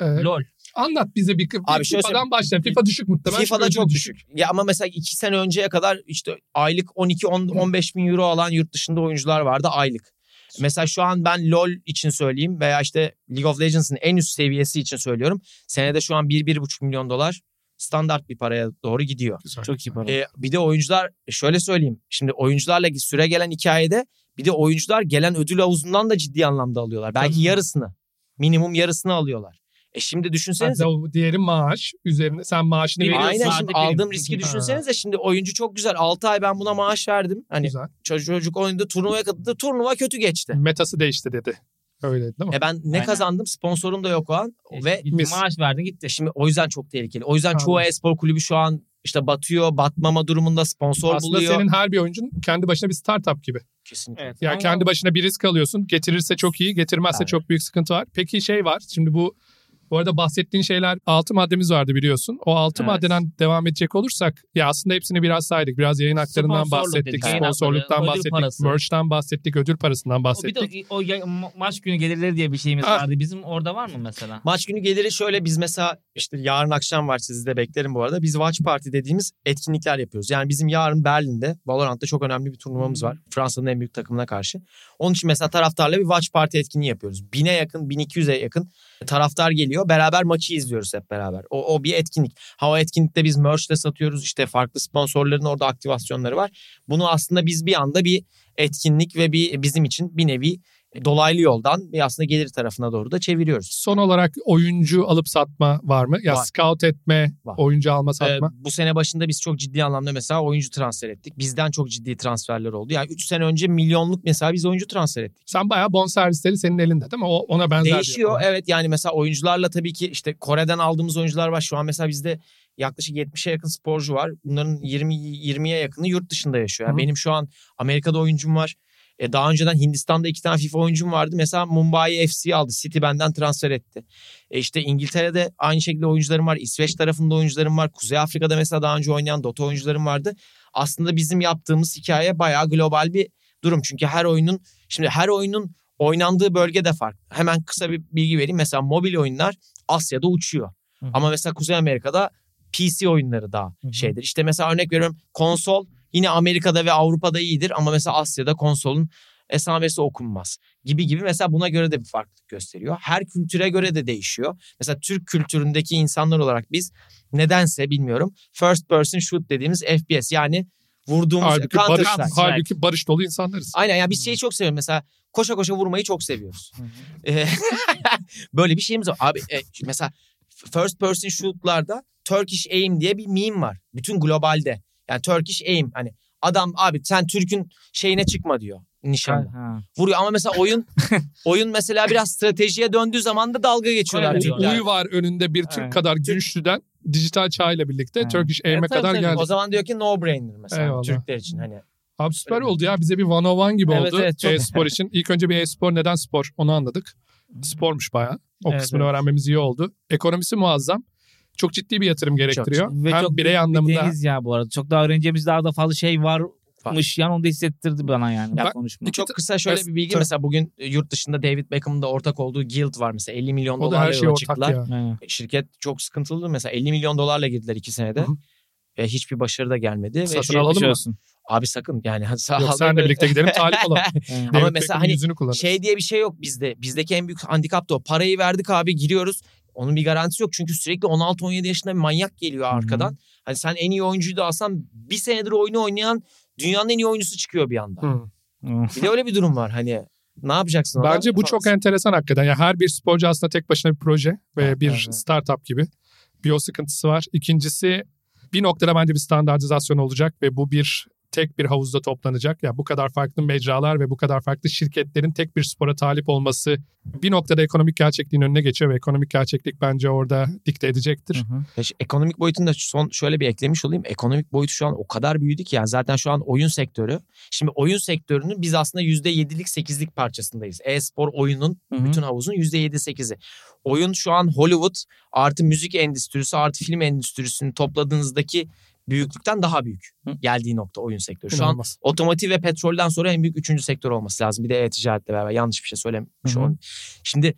Ee, LOL. Anlat bize bir, Abi şöyle FIFA'dan başlayalım. FIFA düşük muhtemelen. FIFA'da çok ödülü düşük. Ya ama mesela iki sene önceye kadar işte aylık 12-15 bin euro alan yurt dışında oyuncular vardı aylık. Mesela şu an ben LoL için söyleyeyim veya işte League of Legends'ın en üst seviyesi için söylüyorum. Senede şu an 1-1,5 milyon dolar standart bir paraya doğru gidiyor. Güzel. Çok iyi para. Ee, bir de oyuncular şöyle söyleyeyim. Şimdi oyuncularla süre gelen hikayede bir de oyuncular gelen ödül havuzundan da ciddi anlamda alıyorlar. Belki Tabii. yarısını. Minimum yarısını alıyorlar. E şimdi düşünsenize. Hatta o diğeri maaş. Üzerine sen maaşını veriyorsun. Aynen şimdi aldığım riski düşünsenize şimdi oyuncu çok güzel 6 ay ben buna maaş verdim. Hani Güzel. çocuk, çocuk oynadı turnuvaya katıldı turnuva kötü geçti. Metası değişti dedi. Öyle değil mi? E ben ne Aynen. kazandım sponsorum da yok o an ve Gitti, mis. maaş verdin gitti. şimdi o yüzden çok tehlikeli. O yüzden çoğu Anladım. e-spor kulübü şu an işte batıyor batmama durumunda sponsor Aslında buluyor. senin her bir oyuncun kendi başına bir startup gibi. Kesinlikle. Evet. Yani Ama kendi başına bir risk alıyorsun. Getirirse çok iyi, getirmezse Evet. çok büyük sıkıntı var. Peki şey var. Şimdi bu bu arada bahsettiğin şeyler altı maddemiz vardı biliyorsun. O altı Evet. maddeden devam edecek olursak ya aslında hepsini biraz saydık. Biraz yayın haklarından bahsettik, dedik, sponsorluktan ödül bahsettik, parası. merch'ten bahsettik, ödül parasından O bir bahsettik. de o ya- ma- maç günü gelirleri diye bir şeyimiz Ah. vardı. Bizim orada var mı mesela? Maç günü geliri şöyle biz mesela işte yarın akşam var sizi de beklerim bu arada. Biz Watch Party dediğimiz etkinlikler yapıyoruz. Yani bizim yarın Berlin'de Valorant'ta çok önemli bir turnuvamız var. Fransa'nın en büyük takımına karşı. Onun için mesela taraftarla bir Watch Party etkinliği yapıyoruz. Bine yakın 1200'e yakın taraftar geliyor. Beraber maçı izliyoruz hep beraber. O, o bir etkinlik. Ha o etkinlikte biz merch de satıyoruz. İşte farklı sponsorların orada aktivasyonları var. Bunu aslında biz bir anda bir etkinlik ve bir bizim için bir nevi dolaylı yoldan aslında gelir tarafına doğru da çeviriyoruz. Son olarak oyuncu alıp satma var mı? Ya Var. scout etme, Var. oyuncu alma Ee, satma. bu sene başında biz çok ciddi anlamda mesela oyuncu transfer ettik. Bizden çok ciddi transferler oldu. Yani 3 sene önce milyonluk mesela biz oyuncu transfer ettik. Sen bayağı bon servisleri senin elinde değil mi? O, ona benzer Değişiyor yapı. evet yani mesela oyuncularla tabii ki işte Kore'den aldığımız oyuncular var. Şu an mesela bizde yaklaşık 70'e yakın sporcu var. Bunların 20 20'ye yakını yurt dışında yaşıyor. Yani hı. benim şu an Amerika'da oyuncum var. E, daha önceden Hindistan'da iki tane FIFA oyuncum vardı. Mesela Mumbai FC aldı. City benden transfer etti. E işte İngiltere'de aynı şekilde oyuncularım var. İsveç tarafında oyuncularım var. Kuzey Afrika'da mesela daha önce oynayan Dota oyuncularım vardı. Aslında bizim yaptığımız hikaye bayağı global bir durum. Çünkü her oyunun şimdi her oyunun oynandığı bölge de farklı. Hemen kısa bir bilgi vereyim. Mesela mobil oyunlar Asya'da uçuyor. Hı. Ama mesela Kuzey Amerika'da PC oyunları daha hı. şeydir. İşte mesela örnek veriyorum konsol yine Amerika'da ve Avrupa'da iyidir ama mesela Asya'da konsolun esamesi okunmaz gibi gibi mesela buna göre de bir farklılık gösteriyor. Her kültüre göre de değişiyor. Mesela Türk kültüründeki insanlar olarak biz nedense bilmiyorum first person shoot dediğimiz FPS yani vurduğumuz Halbuki Counter barış, Strike. halbuki barış dolu insanlarız. Aynen ya biz şeyi çok seviyoruz mesela koşa koşa vurmayı çok seviyoruz. Ee, *laughs* Böyle bir şeyimiz var. Abi e, mesela first person shoot'larda Turkish aim diye bir meme var. Bütün globalde. Yani Turkish aim hani adam abi sen Türk'ün şeyine çıkma diyor nişanda. Ha. Vuruyor ama mesela oyun *laughs* oyun mesela biraz stratejiye döndüğü zaman da dalga geçiyorlar. Türkler. diyorlar. Uy var önünde bir Türk Evet. kadar güçlüden dijital çağ ile birlikte Evet. Turkish Aim'e Evet, tabii, kadar tabii. geldi. O zaman diyor ki no brainer mesela Eyvallah. Türkler için hani Abi süper oldu ya. Bize bir one on one gibi Evet, oldu evet, çok- e-spor için. İlk önce bir e-spor neden spor onu anladık. Spormuş bayağı. O Evet, kısmını evet. öğrenmemiz iyi oldu. Ekonomisi muazzam. Çok ciddi bir yatırım gerektiriyor. Ve Hem çok birey bir anlamında deniz ya bu arada. Çok daha öğreneceğimiz daha da fazla şey varmış. Yani onu da hissettirdi bana yani. Ya, bu konuşma. Çok kısa şöyle bir bilgi mesela bugün e, yurt dışında David Beckham'ın da ortak olduğu Guild var mesela 50 milyon dolarla her şey yola çıktılar. ya. Evet. Şirket çok sıkıntılı mesela 50 milyon dolarla girdiler iki senede. Hı hı. Ve hiçbir başarı da gelmedi. Satın şey- alalım mı? Abi sakın yani hadi sağ Yok senle birlikte gidelim talip olalım. *laughs* Ama mesela Beckham'ın hani. Şey diye bir şey yok bizde. Bizdeki en büyük handikap da o. Parayı verdik abi giriyoruz. Onun bir garantisi yok. Çünkü sürekli 16-17 yaşında bir manyak geliyor arkadan. Hani sen en iyi oyuncuyu da alsan bir senedir oyunu oynayan dünyanın en iyi oyuncusu çıkıyor bir anda. Hı. Bir de öyle bir durum var. Hani ne yapacaksın? ona? Bence bu çok enteresan hakikaten. Ya her bir sporcu aslında tek başına bir proje ve Evet, bir evet. startup gibi. Bir o sıkıntısı var. İkincisi bir noktada bence bir standartizasyon olacak ve bu bir tek bir havuzda toplanacak. Ya bu kadar farklı mecralar ve bu kadar farklı şirketlerin tek bir spora talip olması bir noktada ekonomik gerçekliğin önüne geçiyor ve ekonomik gerçeklik bence orada dikte edecektir. Hı hı. Ekonomik boyutunu da son şöyle bir eklemiş olayım. Ekonomik boyutu şu an o kadar büyüdü ki yani zaten şu an oyun sektörü. Şimdi oyun sektörünün biz aslında %7'lik 8'lik parçasındayız. E-spor oyunun Hı hı. bütün havuzun %7-8'i. Oyun şu an Hollywood artı müzik endüstrisi artı film endüstrisini topladığınızdaki büyüklükten daha büyük. Hı. Geldiği nokta oyun sektörü. Şu an İnanılmaz. otomotiv ve petrolden sonra en büyük üçüncü sektör olması lazım. Bir de e-ticaretle beraber yanlış bir şey söylemiş Hı hı. olayım. Şimdi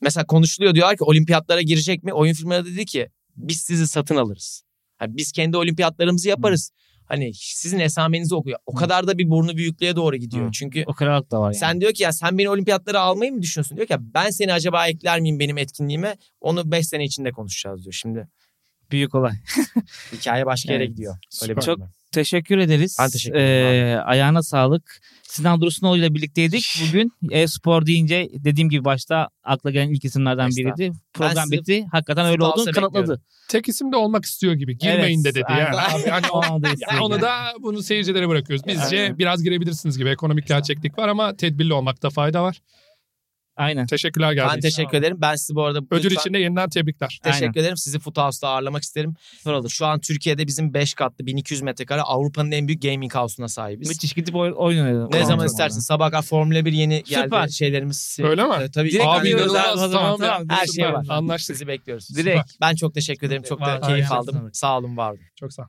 mesela konuşuluyor diyorlar ki olimpiyatlara girecek mi? Oyun firmaları dedi ki biz sizi satın alırız. Yani biz kendi olimpiyatlarımızı yaparız. Hani sizin esamenizi okuyor. O kadar da bir burnu büyüklüğe doğru gidiyor. Hı. Çünkü O krallık da var yani. sen diyor ki ya sen beni olimpiyatlara almayı mı düşünüyorsun? Diyor ki ya ben seni acaba ekler miyim benim etkinliğime? Onu 5 sene içinde konuşacağız diyor. Şimdi Büyük olay. *laughs* hikaye başka yere Evet. gidiyor. Öyle bir Çok var. Teşekkür ederiz. Ben teşekkür ederim Ee, ayağına sağlık. Sinan Dursunoğlu ile birlikteydik bugün. E-spor deyince dediğim gibi başta akla gelen ilk isimlerden biriydi. Program bitti. Hakikaten öyle olduğunu kanıtladı. Tek isim de olmak istiyor gibi. Girmeyin Evet, de dedi yani. Abi, hani o- Onu da Ya istedim. onu da bunu seyircilere bırakıyoruz. Bizce biraz girebilirsiniz gibi ekonomik gerçeklik var ama tedbirli olmakta fayda var. Aynen. Teşekkürler Ben geldiğiniz için. teşekkür ederim. Ben sizi bu arada Ödül lütfen için de yeniden tebrikler. teşekkür Aynen. ederim. Sizi Foothouse'da ağırlamak isterim. Süper olur. Şu an Türkiye'de bizim 5 katlı 1200 metrekare Avrupa'nın en büyük gaming house'una sahibiz. Müthiş gidip oy- oyun oynayalım. Ne Tamam, zaman tamam. istersin. Sabah kadar Formula 1 yeni geldi. Süper. Şeylerimiz. Öyle mi? Ee, tabii. Direkt Abi zaman, tamam, ya. tamam. Her şey var. Anlaştık. Sizi bekliyoruz. Direkt. Ben çok teşekkür ederim. Çok da keyif aldım. Sağ olun, var olun. Çok sağ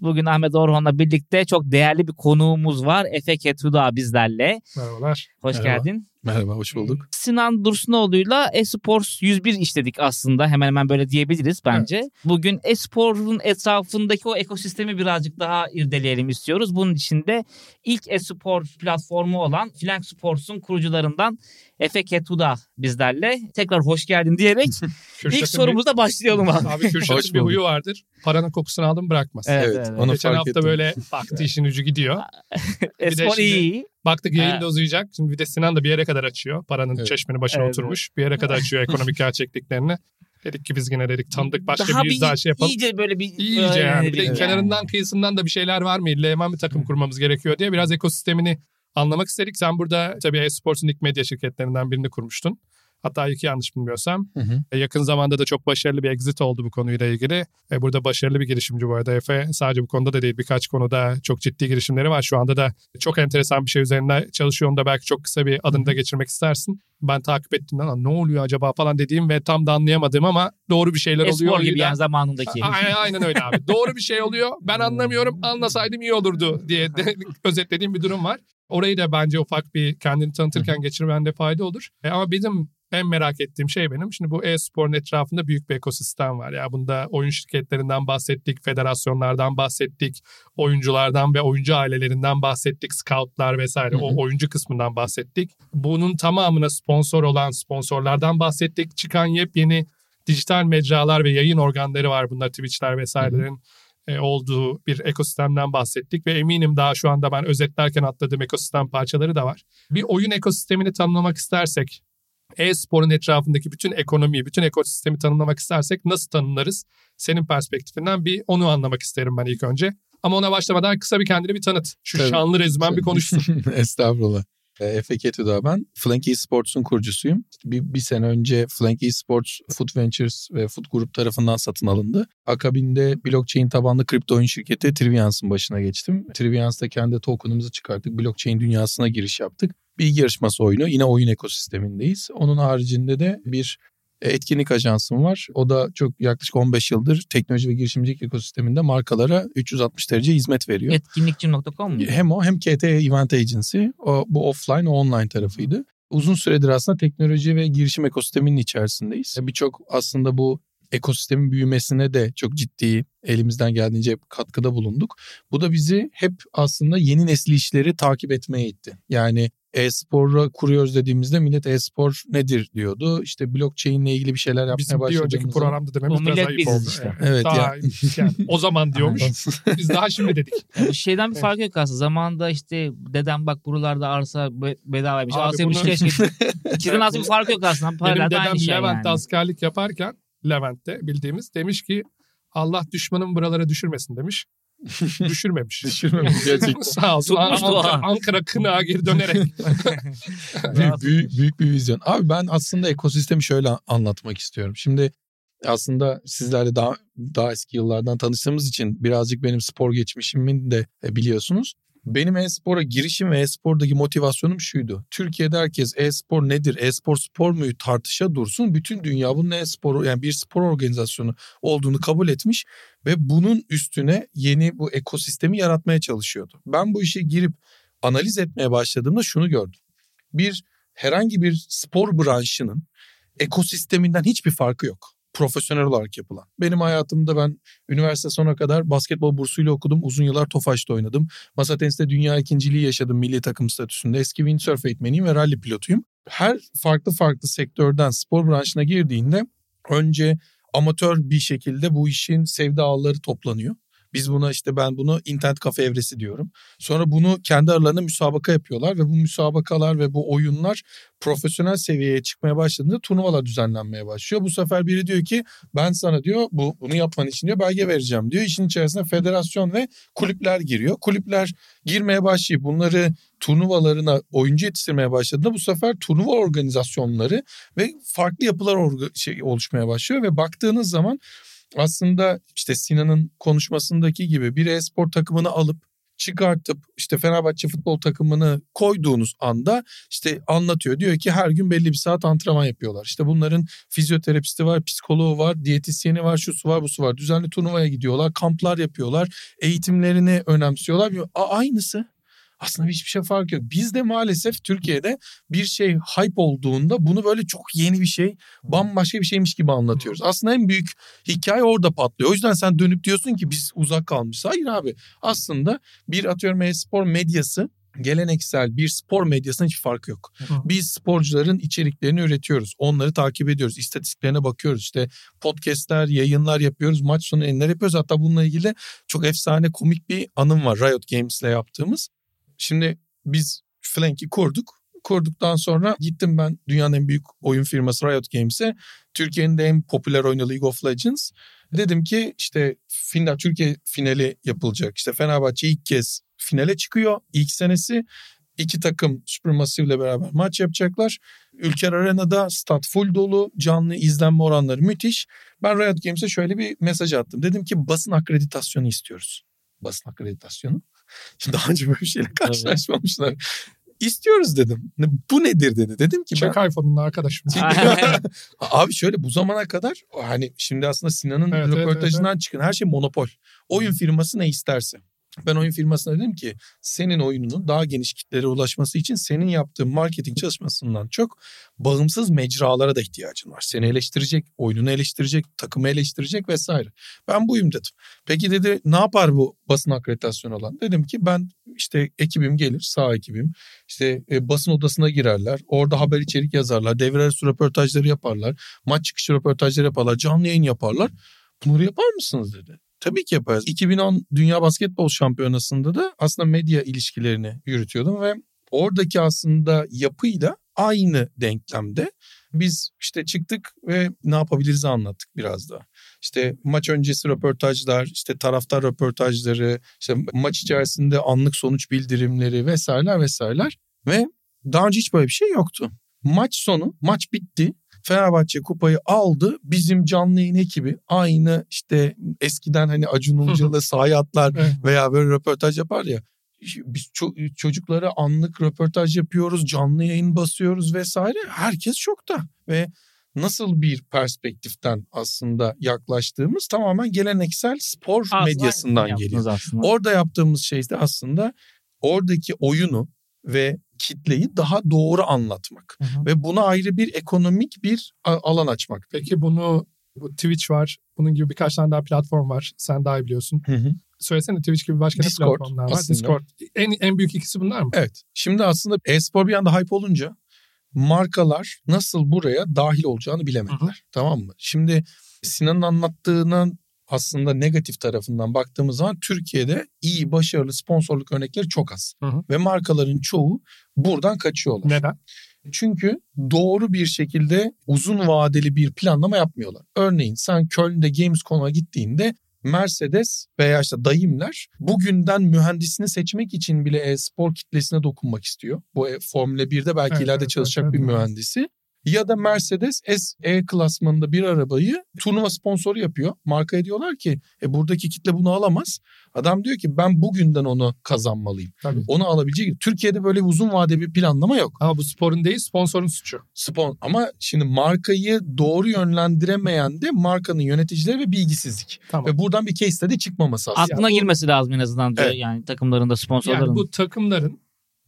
Bugün Ahmet Orhan'la birlikte çok değerli bir konuğumuz var. Efe Ketuda bizlerle. Merhabalar. Hoş Merhaba. geldin. Merhaba, hoş bulduk. Sinan Dursunoğlu'yla Esports 101 işledik aslında. Hemen hemen böyle diyebiliriz bence. Bugün esporun etrafındaki o ekosistemi birazcık daha irdeleyelim istiyoruz. Bunun için de ilk espor platformu olan Flank Sports'un kurucularından Efe Ketuda bizlerle. Tekrar hoş geldin diyerek *laughs* ilk sorumuzla başlayalım abi. Abi Kürşat'ın Hoş bir huyu vardır. Paranın kokusunu aldım bırakmaz. Evet, Evet, evet. onu Geçen fark hafta ettim. böyle *laughs* baktı işin ucu gidiyor. *laughs* Espor şimdi- iyi. Baktık yayın da uzayacak. Şimdi bir de Sinan da bir yere kadar açıyor. Paranın Evet. çeşmenin başına Evet, oturmuş. Bir yere kadar açıyor *laughs* ekonomik gerçekliklerini. Dedik ki biz yine dedik tanıdık başka Daha bir yüz daha şey yapalım. iyice böyle bir İyice yani. Bir de öğrenelim kenarından kıyısından da bir şeyler var mı? İlle hemen bir takım kurmamız gerekiyor diye biraz ekosistemini anlamak istedik. Sen burada tabii e-sportun ilk medya şirketlerinden birini kurmuştun. Hatta iki yanlış bilmiyorsam. Hı hı. E, Yakın zamanda da çok başarılı bir exit oldu bu konuyla ilgili. E, Burada başarılı bir girişimci bu arada Efe. Sadece bu konuda da değil birkaç konuda çok ciddi girişimleri var. Şu anda da çok enteresan bir şey üzerinde çalışıyor. Onu da belki çok kısa bir adını da geçirmek istersin. Ben takip ettim lan ne oluyor acaba falan dediğim ve tam da anlayamadığım ama doğru bir şeyler oluyor. Espor gibi yani zamanındaki. Aynen, aynen öyle abi. Doğru bir şey oluyor. Ben anlamıyorum. Anlasaydım iyi olurdu diye de, *laughs* özetlediğim bir durum var. Orayı da bence ufak bir kendini tanıtırken geçirmende fayda olur. E, ama bizim en merak ettiğim şey benim. Şimdi bu e-sporun etrafında büyük bir ekosistem var. Ya bunda oyun şirketlerinden bahsettik, federasyonlardan bahsettik, oyunculardan ve oyuncu ailelerinden bahsettik, scoutlar vesaire. Hı hı. O oyuncu kısmından bahsettik. Bunun tamamına sponsor olan sponsorlardan bahsettik. Çıkan yepyeni dijital mecralar ve yayın organları var. Bunlar Twitch'ler vesairelerin e, olduğu bir ekosistemden bahsettik ve eminim daha şu anda ben özetlerken atladığım ekosistem parçaları da var. Bir oyun ekosistemini tanımlamak istersek, e-sporun etrafındaki bütün ekonomiyi, bütün ekosistemi tanımlamak istersek nasıl tanımlarız? Senin perspektifinden bir onu anlamak isterim ben ilk önce. Ama ona başlamadan kısa bir kendini bir tanıt. Şu Tabii. şanlı rezümen bir konuşsun. *laughs* Estağfurullah. Efe Ketüdağ ben. Flank Esports'un kurucusuyum. Bir, bir sene önce Flank Esports Food Ventures ve Food Group tarafından satın alındı. Akabinde blockchain tabanlı kripto oyun şirketi Trivians'ın başına geçtim. Trivians'ta kendi token'ımızı çıkarttık. Blockchain dünyasına giriş yaptık. Bilgi yarışması oyunu. Yine oyun ekosistemindeyiz. Onun haricinde de bir etkinlik ajansım var. O da çok yaklaşık 15 yıldır teknoloji ve girişimcilik ekosisteminde markalara 360 derece hizmet veriyor. Etkinlikçi.com mu? Hem o hem KT Event Agency. O, bu offline o online tarafıydı. Uzun süredir aslında teknoloji ve girişim ekosisteminin içerisindeyiz. Birçok aslında bu ekosistemin büyümesine de çok ciddi elimizden geldiğince katkıda bulunduk. Bu da bizi hep aslında yeni nesli işleri takip etmeye itti. Yani e-spor'u kuruyoruz dediğimizde millet e-spor nedir diyordu. İşte blockchain ile ilgili bir şeyler yapmaya Bizim bir başladığımızda. önceki programda dememiz O biraz millet ayıp oldu. işte. Evet Daha, ya. yani *laughs* o zaman diyormuş. Biz daha şimdi dedik. Bu şeyden bir Evet. farkı yok aslında. Zamanında işte dedem bak buralarda arsa be- bedavaymış. Abi Arsa bunu- bir şey şey. İkisinin arasında bir farkı yok aslında. Benim Paralelde dedem aynı şey Levent'te yani. askerlik yaparken Levent'te bildiğimiz demiş ki Allah düşmanın buralara düşürmesin demiş. *laughs* Düşürmemiş. Düşürmemiş *laughs* gerçekten. Sağ olsun. Tutmuş Ankara. Ankara kınağa geri dönerek. *laughs* büyük, büyük, büyük bir vizyon. Abi ben aslında ekosistemi şöyle anlatmak istiyorum. Şimdi aslında sizlerle daha daha eski yıllardan tanıştığımız için birazcık benim spor geçmişimin de e, biliyorsunuz. Benim e-spora girişim ve e-spordaki motivasyonum şuydu. Türkiye'de herkes e-spor nedir, e-spor spor muyu tartışa dursun. Bütün dünya bunun e-spor yani bir spor organizasyonu olduğunu kabul etmiş ve bunun üstüne yeni bu ekosistemi yaratmaya çalışıyordu. Ben bu işe girip analiz etmeye başladığımda şunu gördüm. Bir herhangi bir spor branşının ekosisteminden hiçbir farkı yok. Profesyonel olarak yapılan. Benim hayatımda ben üniversite sonuna kadar basketbol bursuyla okudum. Uzun yıllar Tofaş'ta oynadım. Masa tenisinde dünya ikinciliği yaşadım milli takım statüsünde. Eski windsurf eğitmeniyim ve rally pilotuyum. Her farklı farklı sektörden spor branşına girdiğinde önce amatör bir şekilde bu işin sevda ağları toplanıyor. Biz buna işte ben bunu internet kafe evresi diyorum. Sonra bunu kendi aralarında müsabaka yapıyorlar ve bu müsabakalar ve bu oyunlar profesyonel seviyeye çıkmaya başladığında turnuvalar düzenlenmeye başlıyor. Bu sefer biri diyor ki ben sana diyor bu bunu yapman için diyor belge vereceğim diyor. İşin içerisine federasyon ve kulüpler giriyor. Kulüpler girmeye başlayıp bunları turnuvalarına oyuncu yetiştirmeye başladığında bu sefer turnuva organizasyonları ve farklı yapılar şey, oluşmaya başlıyor ve baktığınız zaman aslında işte Sinan'ın konuşmasındaki gibi bir e-spor takımını alıp çıkartıp işte Fenerbahçe futbol takımını koyduğunuz anda işte anlatıyor. Diyor ki her gün belli bir saat antrenman yapıyorlar. İşte bunların fizyoterapisti var, psikoloğu var, diyetisyeni var, şusu var, busu var. Düzenli turnuvaya gidiyorlar, kamplar yapıyorlar, eğitimlerini önemsiyorlar. A- aynısı. Aslında hiçbir şey fark yok. Biz de maalesef Türkiye'de bir şey hype olduğunda bunu böyle çok yeni bir şey, bambaşka bir şeymiş gibi anlatıyoruz. Aslında en büyük hikaye orada patlıyor. O yüzden sen dönüp diyorsun ki biz uzak kalmışız. Hayır abi. Aslında bir atıyorum e-spor medyası geleneksel bir spor medyasının hiç farkı yok. Hı. Biz sporcuların içeriklerini üretiyoruz. Onları takip ediyoruz. istatistiklerine bakıyoruz. İşte podcastler, yayınlar yapıyoruz. Maç sonu enler yapıyoruz. Hatta bununla ilgili çok efsane komik bir anım var Riot Games'le yaptığımız. Şimdi biz Flank'i kurduk. Kurduktan sonra gittim ben dünyanın en büyük oyun firması Riot Games'e. Türkiye'nin de en popüler oyunu League of Legends. Dedim ki işte final, Türkiye finali yapılacak. İşte Fenerbahçe ilk kez finale çıkıyor. İlk senesi iki takım Supermassive ile beraber maç yapacaklar. Ülker Arena'da stat full dolu, canlı izlenme oranları müthiş. Ben Riot Games'e şöyle bir mesaj attım. Dedim ki basın akreditasyonu istiyoruz. Basın akreditasyonu. *laughs* Şimdi daha önce böyle bir şeyle karşılaşmamışlar. İstiyoruz dedim. Ne- Bu nedir dedi. Dedim ki ben Çek iPhone'un arkadaşım. *laughs* Abi şöyle bu zamana kadar hani şimdi aslında Sinan'ın Evet, evet, röportajından çıkın her şey monopol. Oyun firması ne isterse. Ben oyun firmasına dedim ki senin oyununun daha geniş kitlere ulaşması için senin yaptığın marketing çalışmasından çok bağımsız mecralara da ihtiyacın var. Seni eleştirecek, oyununu eleştirecek, takımı eleştirecek vesaire. Ben buyum dedim. Peki dedi ne yapar bu basın akreditasyonu olan? Dedim ki ben işte ekibim gelir, sağ ekibim. İşte e, basın odasına girerler. Orada haber içerik yazarlar. Devre arası röportajları yaparlar. Maç çıkışı röportajları yaparlar. Canlı yayın yaparlar. Bunları yapar mısınız dedi. Tabii ki yaparız. 2010 Dünya Basketbol Şampiyonası'nda da aslında medya ilişkilerini yürütüyordum ve oradaki aslında yapıyla aynı denklemde Biz işte çıktık ve ne yapabiliriz anlattık biraz da. İşte maç öncesi röportajlar, işte taraftar röportajları, işte maç içerisinde anlık sonuç bildirimleri vesaireler vesaireler. Ve daha önce hiç böyle bir şey yoktu. Maç sonu, maç bitti. Fenerbahçe kupayı aldı. Bizim canlı yayın ekibi aynı işte eskiden hani Acun Ilıcalı sahaya atlar veya böyle röportaj yapar ya. Biz ço- çocuklara anlık röportaj yapıyoruz, canlı yayın basıyoruz vesaire. Herkes şokta ve nasıl bir perspektiften aslında yaklaştığımız tamamen geleneksel spor Aslında medyasından aynısını geliyor. Aslında. Orada yaptığımız şey de aslında oradaki oyunu ve kitleyi daha doğru anlatmak Hı hı. ve buna ayrı bir ekonomik bir alan açmak. Peki bunu bu Twitch var. Bunun gibi birkaç tane daha platform var. Sen daha iyi biliyorsun. Söylesene Twitch gibi başka ne Discord platformlar var? aslında. Discord. En, en büyük ikisi bunlar mı? Evet. Şimdi aslında e-spor bir anda hype olunca markalar nasıl buraya dahil olacağını bilemediler. Hı hı. Tamam mı? Şimdi Sinan'ın anlattığının aslında negatif tarafından baktığımız zaman Türkiye'de iyi başarılı sponsorluk örnekleri çok az. Hı hı. Ve markaların çoğu buradan kaçıyorlar. Neden? Çünkü doğru bir şekilde uzun vadeli bir planlama yapmıyorlar. Örneğin sen Köln'de Gamescom'a gittiğinde Mercedes veya işte Daimler bugünden mühendisini seçmek için bile e-spor kitlesine dokunmak istiyor. Bu e, Formula 1'de belki Evet, ileride evet, çalışacak evet, bir evet. mühendisi. Ya da Mercedes S E klasmanında bir arabayı turnuva sponsoru yapıyor. Markaya diyorlar ki e, buradaki kitle bunu alamaz. Adam diyor ki ben bugünden onu kazanmalıyım. Tabii. Onu alabilecek. Türkiye'de böyle uzun vade bir planlama yok. Ama bu sporun değil sponsorun suçu. Spon ama şimdi markayı doğru yönlendiremeyen de markanın yöneticileri ve bilgisizlik. Tamam. Ve buradan bir case de çıkmaması aslında. Aklına girmesi lazım en azından diyor Evet. yani takımlarında sponsorların. Yani bu takımların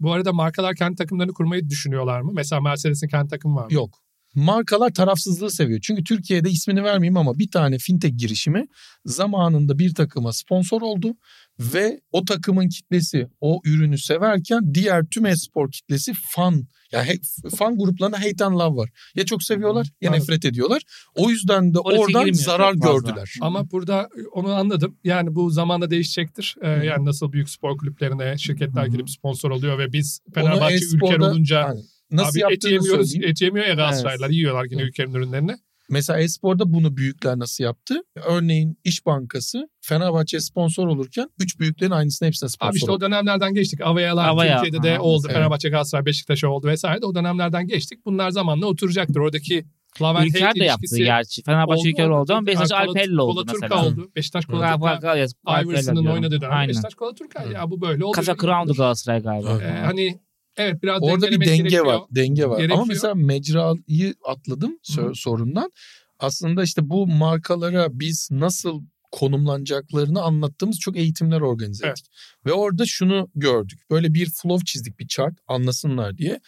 bu arada markalar kendi takımlarını kurmayı düşünüyorlar mı? Mesela Mercedes'in kendi takımı var mı? Yok. Markalar tarafsızlığı seviyor. Çünkü Türkiye'de ismini vermeyeyim ama bir tane fintech girişimi zamanında bir takıma sponsor oldu ve o takımın kitlesi o ürünü severken diğer tüm e-spor kitlesi fan yani he- fan gruplarına hate and love var. Ya çok seviyorlar ya Anladım. nefret ediyorlar. O yüzden de Orası oradan zarar gördüler. Ama burada onu anladım. Yani bu zamanla değişecektir. Ee, yani nasıl büyük spor kulüplerine şirketler Hı hı. girip sponsor oluyor ve biz Fenerbahçe ülker olunca Aynen. Nasıl abi et yemiyoruz, söyleyeyim. et yemiyor ya Galatasaraylılar. Yiyorlar yine ülkenin ürünlerini. Mesela e-sporda bunu büyükler nasıl yaptı? Örneğin İş Bankası Fenerbahçe sponsor olurken üç büyüklerin aynısını hepsine sponsor Abi işte oldu. o dönemlerden geçtik. Avayalar Avaya. Türkiye'de de Aha, oldu. evet. Fenerbahçe, Galatasaray, Beşiktaş oldu vesaire de o dönemlerden geçtik. Bunlar zamanla oturacaktır. Oradaki Love and Ülker de yaptı gerçi. Fenerbahçe Ülker oldu ama Beşiktaş Kola- Alper'le oldu Kola Turka mesela. oldu. Beşiktaş Kola Alper'le Iverson'ın oynadığı dönem. Beşiktaş Kola Turka. Ya bu böyle olur. Kafe Crown'du Galatasaray galiba. Ee, hani evet biraz Orada bir denge gerekiyor. var. Denge var. Gerekiyor. Ama mesela mecrayı atladım sö- Hı. sorundan. Aslında işte bu markalara biz nasıl konumlanacaklarını anlattığımız çok eğitimler organize Evet. ettik. Ve orada şunu gördük. Böyle bir flow çizdik bir chart anlasınlar diye.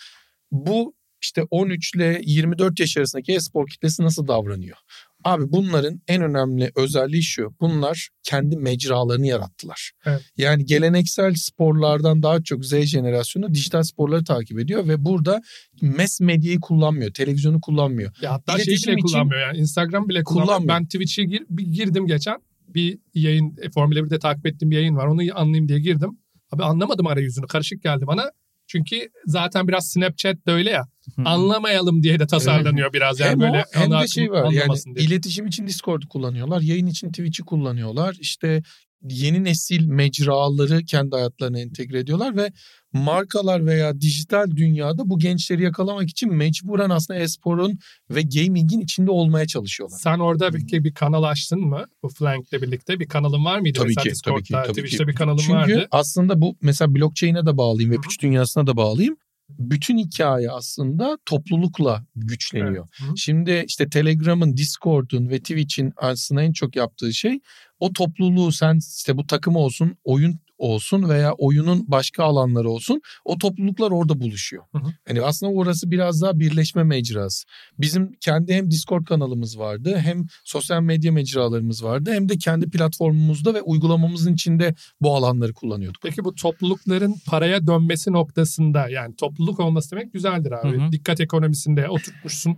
Bu işte 13 ile 24 yaş arasındaki e-spor kitlesi nasıl davranıyor? Abi bunların en önemli özelliği şu. Bunlar kendi mecralarını yarattılar. Evet. Yani geleneksel sporlardan daha çok Z jenerasyonu dijital sporları takip ediyor ve burada mass medyayı kullanmıyor. Televizyonu kullanmıyor. Ya hatta şey İletişim bile için- kullanmıyor yani. Instagram bile kullanmıyor. Kullanmıyor. Ben Twitch'e gir, bir girdim geçen. Bir yayın, e, Formula 1'de takip ettiğim bir yayın var. Onu anlayayım diye girdim. Abi anlamadım arayüzünü. Karışık geldi bana. Çünkü zaten biraz Snapchat de öyle ya. Hı. Anlamayalım diye de tasarlanıyor biraz. Yani hem böyle o hem de şey var yani diye. iletişim için Discord'u kullanıyorlar. Yayın için Twitch'i kullanıyorlar. İşte yeni nesil mecraları kendi hayatlarına entegre ediyorlar ve markalar veya dijital dünyada bu gençleri yakalamak için mecburen aslında e-sporun ve gaming'in içinde olmaya çalışıyorlar. Sen orada bir, bir kanal açtın mı? Bu Flank'le birlikte bir kanalın var mıydı? Tabii Mesela ki, Discord'da, tabii ki, tabii Twitch'te ki. bir kanalın Çünkü vardı. aslında bu mesela blockchain'e de bağlayayım, Hı hı. Web3 dünyasına da bağlayayım. Bütün hikaye aslında toplulukla güçleniyor. Evet. Hı. Şimdi işte Telegram'ın, Discord'un ve Twitch'in aslında en çok yaptığı şey o topluluğu sen işte bu takım olsun, oyun olsun veya oyunun başka alanları olsun o topluluklar orada buluşuyor. Hı hı. Hani aslında orası biraz daha birleşme mecrası. Bizim kendi hem Discord kanalımız vardı hem sosyal medya mecralarımız vardı hem de kendi platformumuzda ve uygulamamızın içinde bu alanları kullanıyorduk. Peki bu toplulukların paraya dönmesi noktasında yani topluluk olması demek güzeldir abi. Hı hı. Dikkat ekonomisinde oturtmuşsun.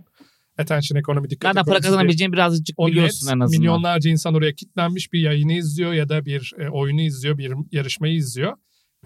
Attention ekonomi dikkat Nereden para kazanabileceğini birazcık biliyorsun net, en azından. Milyonlarca insan oraya kitlenmiş bir yayını izliyor ya da bir e, oyunu izliyor, bir yarışmayı izliyor.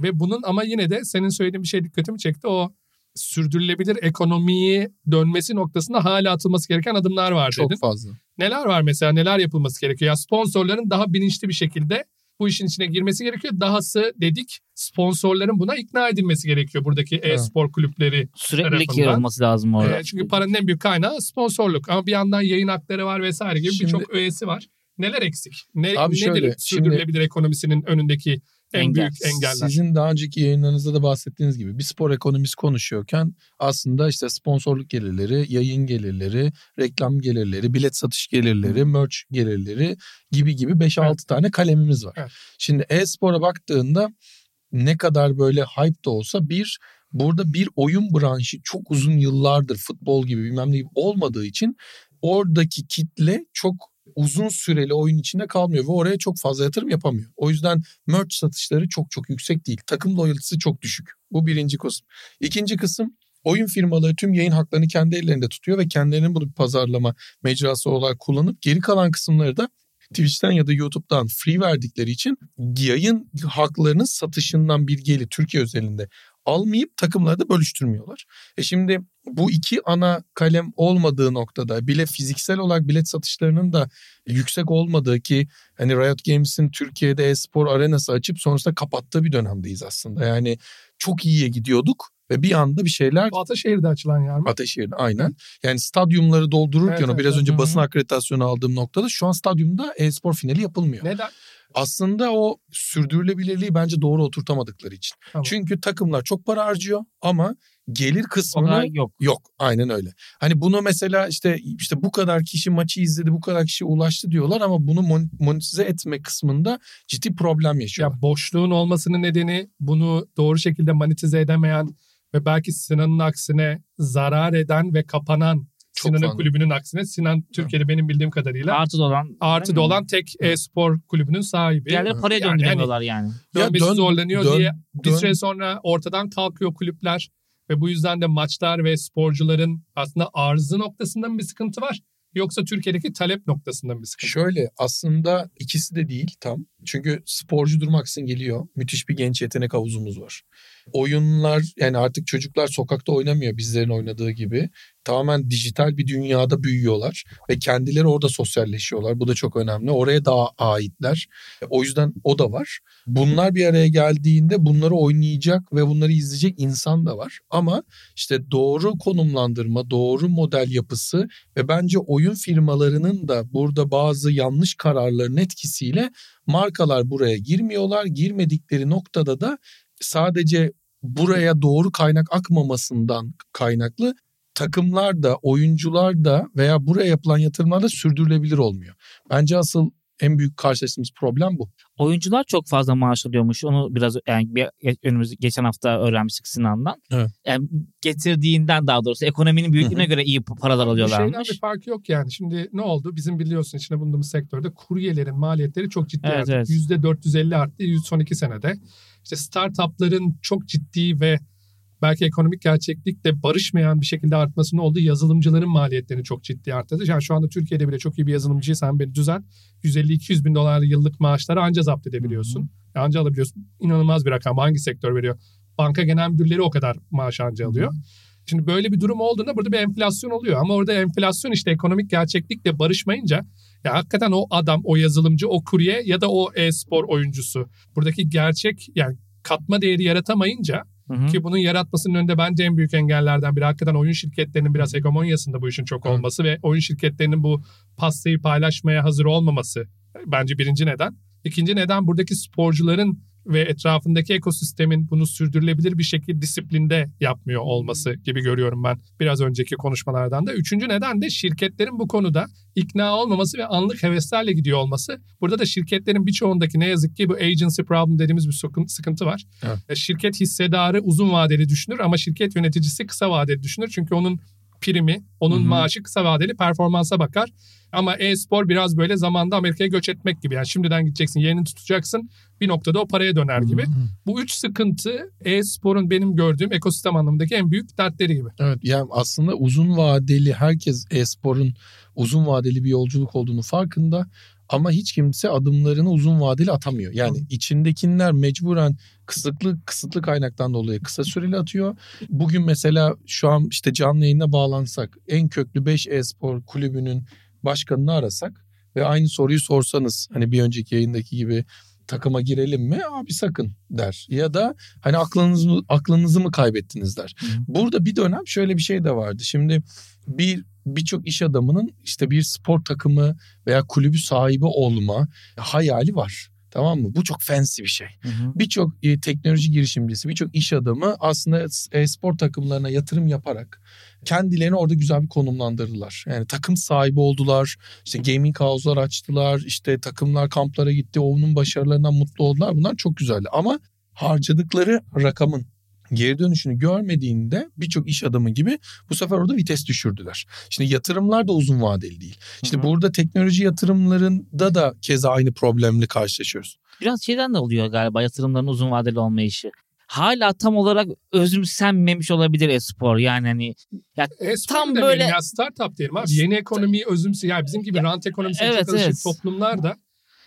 Ve bunun ama yine de senin söylediğin bir şey dikkatimi çekti. O sürdürülebilir ekonomiyi dönmesi noktasında hala atılması gereken adımlar var Çok dedin. fazla. Neler var mesela neler yapılması gerekiyor? Ya sponsorların daha bilinçli bir şekilde bu işin içine girmesi gerekiyor. Dahası dedik sponsorların buna ikna edilmesi gerekiyor buradaki e-spor kulüpleri. Süreklilik tarafından. olması lazım orada. Ee, çünkü paranın en büyük kaynağı sponsorluk. Ama bir yandan yayın hakları var vesaire gibi Şimdi- birçok öğesi var. Neler eksik? Ne, Abi nedir şöyle, sürdürülebilir ekonomisinin önündeki en Engel. büyük engeller? Sizin daha önceki yayınlarınızda da bahsettiğiniz gibi bir spor ekonomisi konuşuyorken aslında işte sponsorluk gelirleri, yayın gelirleri, reklam gelirleri, bilet satış gelirleri, merch gelirleri gibi gibi 5-6 Evet. tane kalemimiz var. Evet. Şimdi e-spora baktığında ne kadar böyle hype da olsa bir burada bir oyun branşı çok uzun yıllardır futbol gibi bilmem ne gibi olmadığı için oradaki kitle çok uzun süreli oyun içinde kalmıyor ve oraya çok fazla yatırım yapamıyor. O yüzden merch satışları çok çok yüksek değil. Takım loyaltisi çok düşük. Bu birinci kısım. İkinci kısım oyun firmaları tüm yayın haklarını kendi ellerinde tutuyor ve kendilerinin bunu bir pazarlama mecrası olarak kullanıp geri kalan kısımları da Twitch'ten ya da YouTube'dan free verdikleri için yayın haklarının satışından bir gelir Türkiye özelinde almayıp takımları da bölüştürmüyorlar. E şimdi bu iki ana kalem olmadığı noktada bile fiziksel olarak bilet satışlarının da yüksek olmadığı ki hani Riot Games'in Türkiye'de e-spor arenası açıp sonrasında kapattığı bir dönemdeyiz aslında. Yani çok iyiye gidiyorduk ve bir anda bir şeyler Ataşehir'de açılan yer mi? Ataşehir'de aynen. Yani stadyumları doldururken Evet, o biraz evet. önce hı. basın akreditasyonu aldığım noktada şu an stadyumda e-spor finali yapılmıyor. Neden? Aslında o sürdürülebilirliği bence doğru oturtamadıkları için. Tamam. Çünkü takımlar çok para harcıyor ama gelir kadar yok. Yok aynen öyle. Hani bunu mesela işte işte bu kadar kişi maçı izledi bu kadar kişi ulaştı diyorlar ama bunu mon- monetize etme kısmında ciddi problem yaşıyorlar. Ya boşluğun olmasının nedeni bunu doğru şekilde monetize edemeyen ve belki Sinan'ın aksine zarar eden ve kapanan Çok Sinan'ın kulübünün aksine Sinan Türkiye'de benim bildiğim kadarıyla Artı olan. artıda olan tek e-spor kulübünün sahibi. Diğerleri paraya Yani döndüremiyorlar yani. Ya dönmesi dön- zorlanıyor dön- diye bir dön- süre sonra ortadan kalkıyor kulüpler ve bu yüzden de maçlar ve sporcuların aslında arzı noktasında mı bir sıkıntı var yoksa Türkiye'deki talep noktasında mı bir sıkıntı? Şöyle aslında ikisi de değil tam. Çünkü sporcu durmaksın geliyor. Müthiş bir genç yetenek havuzumuz var. Oyunlar yani artık çocuklar sokakta oynamıyor bizlerin oynadığı gibi. Tamamen dijital bir dünyada büyüyorlar ve kendileri orada sosyalleşiyorlar. Bu da çok önemli. Oraya daha aitler. O yüzden o da var. Bunlar bir araya geldiğinde bunları oynayacak ve bunları izleyecek insan da var. Ama işte doğru konumlandırma, doğru model yapısı ve bence oyun firmalarının da burada bazı yanlış kararların etkisiyle markalar buraya girmiyorlar. Girmedikleri noktada da sadece buraya doğru kaynak akmamasından kaynaklı takımlar da oyuncular da veya buraya yapılan yatırımlar da sürdürülebilir olmuyor. Bence asıl en büyük karşılaştığımız problem bu. Oyuncular çok fazla maaş alıyormuş. Onu biraz yani bir, önümüz geçen hafta öğrenmiştik Sinan'dan. Evet. Yani getirdiğinden daha doğrusu ekonominin büyüklüğüne göre iyi paralar Bir şeyden alıyorlarmış. bir farkı yok yani. Şimdi ne oldu? Bizim biliyorsun içinde bulunduğumuz sektörde kuryelerin maliyetleri çok ciddi Evet, arttı. evet. %450 arttı son iki senede. İşte startupların çok ciddi ve belki ekonomik gerçeklikle barışmayan bir şekilde artmasının olduğu yazılımcıların maliyetlerini çok ciddi arttırdı. Yani şu anda Türkiye'de bile çok iyi bir yazılımcıysan beni düzen 150-200 bin dolar yıllık maaşları anca zapt edebiliyorsun. Anca alabiliyorsun. İnanılmaz bir rakam. Hangi sektör veriyor? Banka genel müdürleri o kadar maaş anca alıyor. Şimdi böyle bir durum olduğunda burada bir enflasyon oluyor. Ama orada enflasyon işte ekonomik gerçeklikle barışmayınca ya hakikaten o adam, o yazılımcı, o kurye ya da o e-spor oyuncusu buradaki gerçek yani katma değeri yaratamayınca Hı hı. ki bunun yaratmasının önünde bence en büyük engellerden biri hakikaten oyun şirketlerinin biraz hegemonyasında bu işin çok Evet. olması ve oyun şirketlerinin bu pastayı paylaşmaya hazır olmaması bence birinci neden. İkinci neden buradaki sporcuların ve etrafındaki ekosistemin bunu sürdürülebilir bir şekilde disiplinde yapmıyor olması gibi görüyorum ben biraz önceki konuşmalardan da. Üçüncü neden de şirketlerin bu konuda ikna olmaması ve anlık heveslerle gidiyor olması. Burada da şirketlerin birçoğundaki ne yazık ki bu agency problem dediğimiz bir sıkın- sıkıntı var. Evet. E, Şirket hissedarı uzun vadeli düşünür ama şirket yöneticisi kısa vadeli düşünür. Çünkü onun primi, onun Hı hı. maaşı kısa vadeli performansa bakar. Ama e-spor biraz böyle zamanda Amerika'ya göç etmek gibi. Yani şimdiden gideceksin, yerini tutacaksın. Bir noktada o paraya döner gibi. Bu üç sıkıntı e-sporun benim gördüğüm ekosistem anlamındaki en büyük dertleri gibi. Evet yani aslında uzun vadeli herkes e-sporun uzun vadeli bir yolculuk olduğunu farkında ama hiç kimse adımlarını uzun vadeli atamıyor. Yani Hı. içindekiler mecburen kısıtlı kısıtlı kaynaktan dolayı kısa süreli atıyor. Bugün mesela şu an işte canlı yayına bağlansak en köklü 5 e-spor kulübünün başkanını arasak ve aynı soruyu sorsanız hani bir önceki yayındaki gibi takıma girelim mi? Abi sakın der. Ya da hani aklınızı aklınızı mı kaybettiniz der. Hı. Burada bir dönem şöyle bir şey de vardı. Şimdi bir birçok iş adamının işte bir spor takımı veya kulübü sahibi olma hayali var. Tamam mı? Bu çok fancy bir şey. Birçok e, teknoloji girişimcisi, birçok iş adamı aslında e, spor takımlarına yatırım yaparak kendilerini orada güzel bir konumlandırdılar. Yani takım sahibi oldular. İşte gaming house'lar açtılar. İşte takımlar kamplara gitti. Onun başarılarından mutlu oldular. Bunlar çok güzeldi. Ama harcadıkları rakamın geri dönüşünü görmediğinde birçok iş adamı gibi bu sefer orada vites düşürdüler. Şimdi yatırımlar da uzun vadeli değil. İşte Hı-hı. burada teknoloji yatırımlarında da keza aynı problemle karşılaşıyoruz. Biraz şeyden de oluyor galiba yatırımların uzun vadeli olmayışı hala tam olarak özümsenmemiş olabilir espor. Yani hani ya espor tam böyle ya startup diyelim abi. Yeni ekonomiyi özümse yani bizim gibi rant ekonomisi evet, evet. toplumlar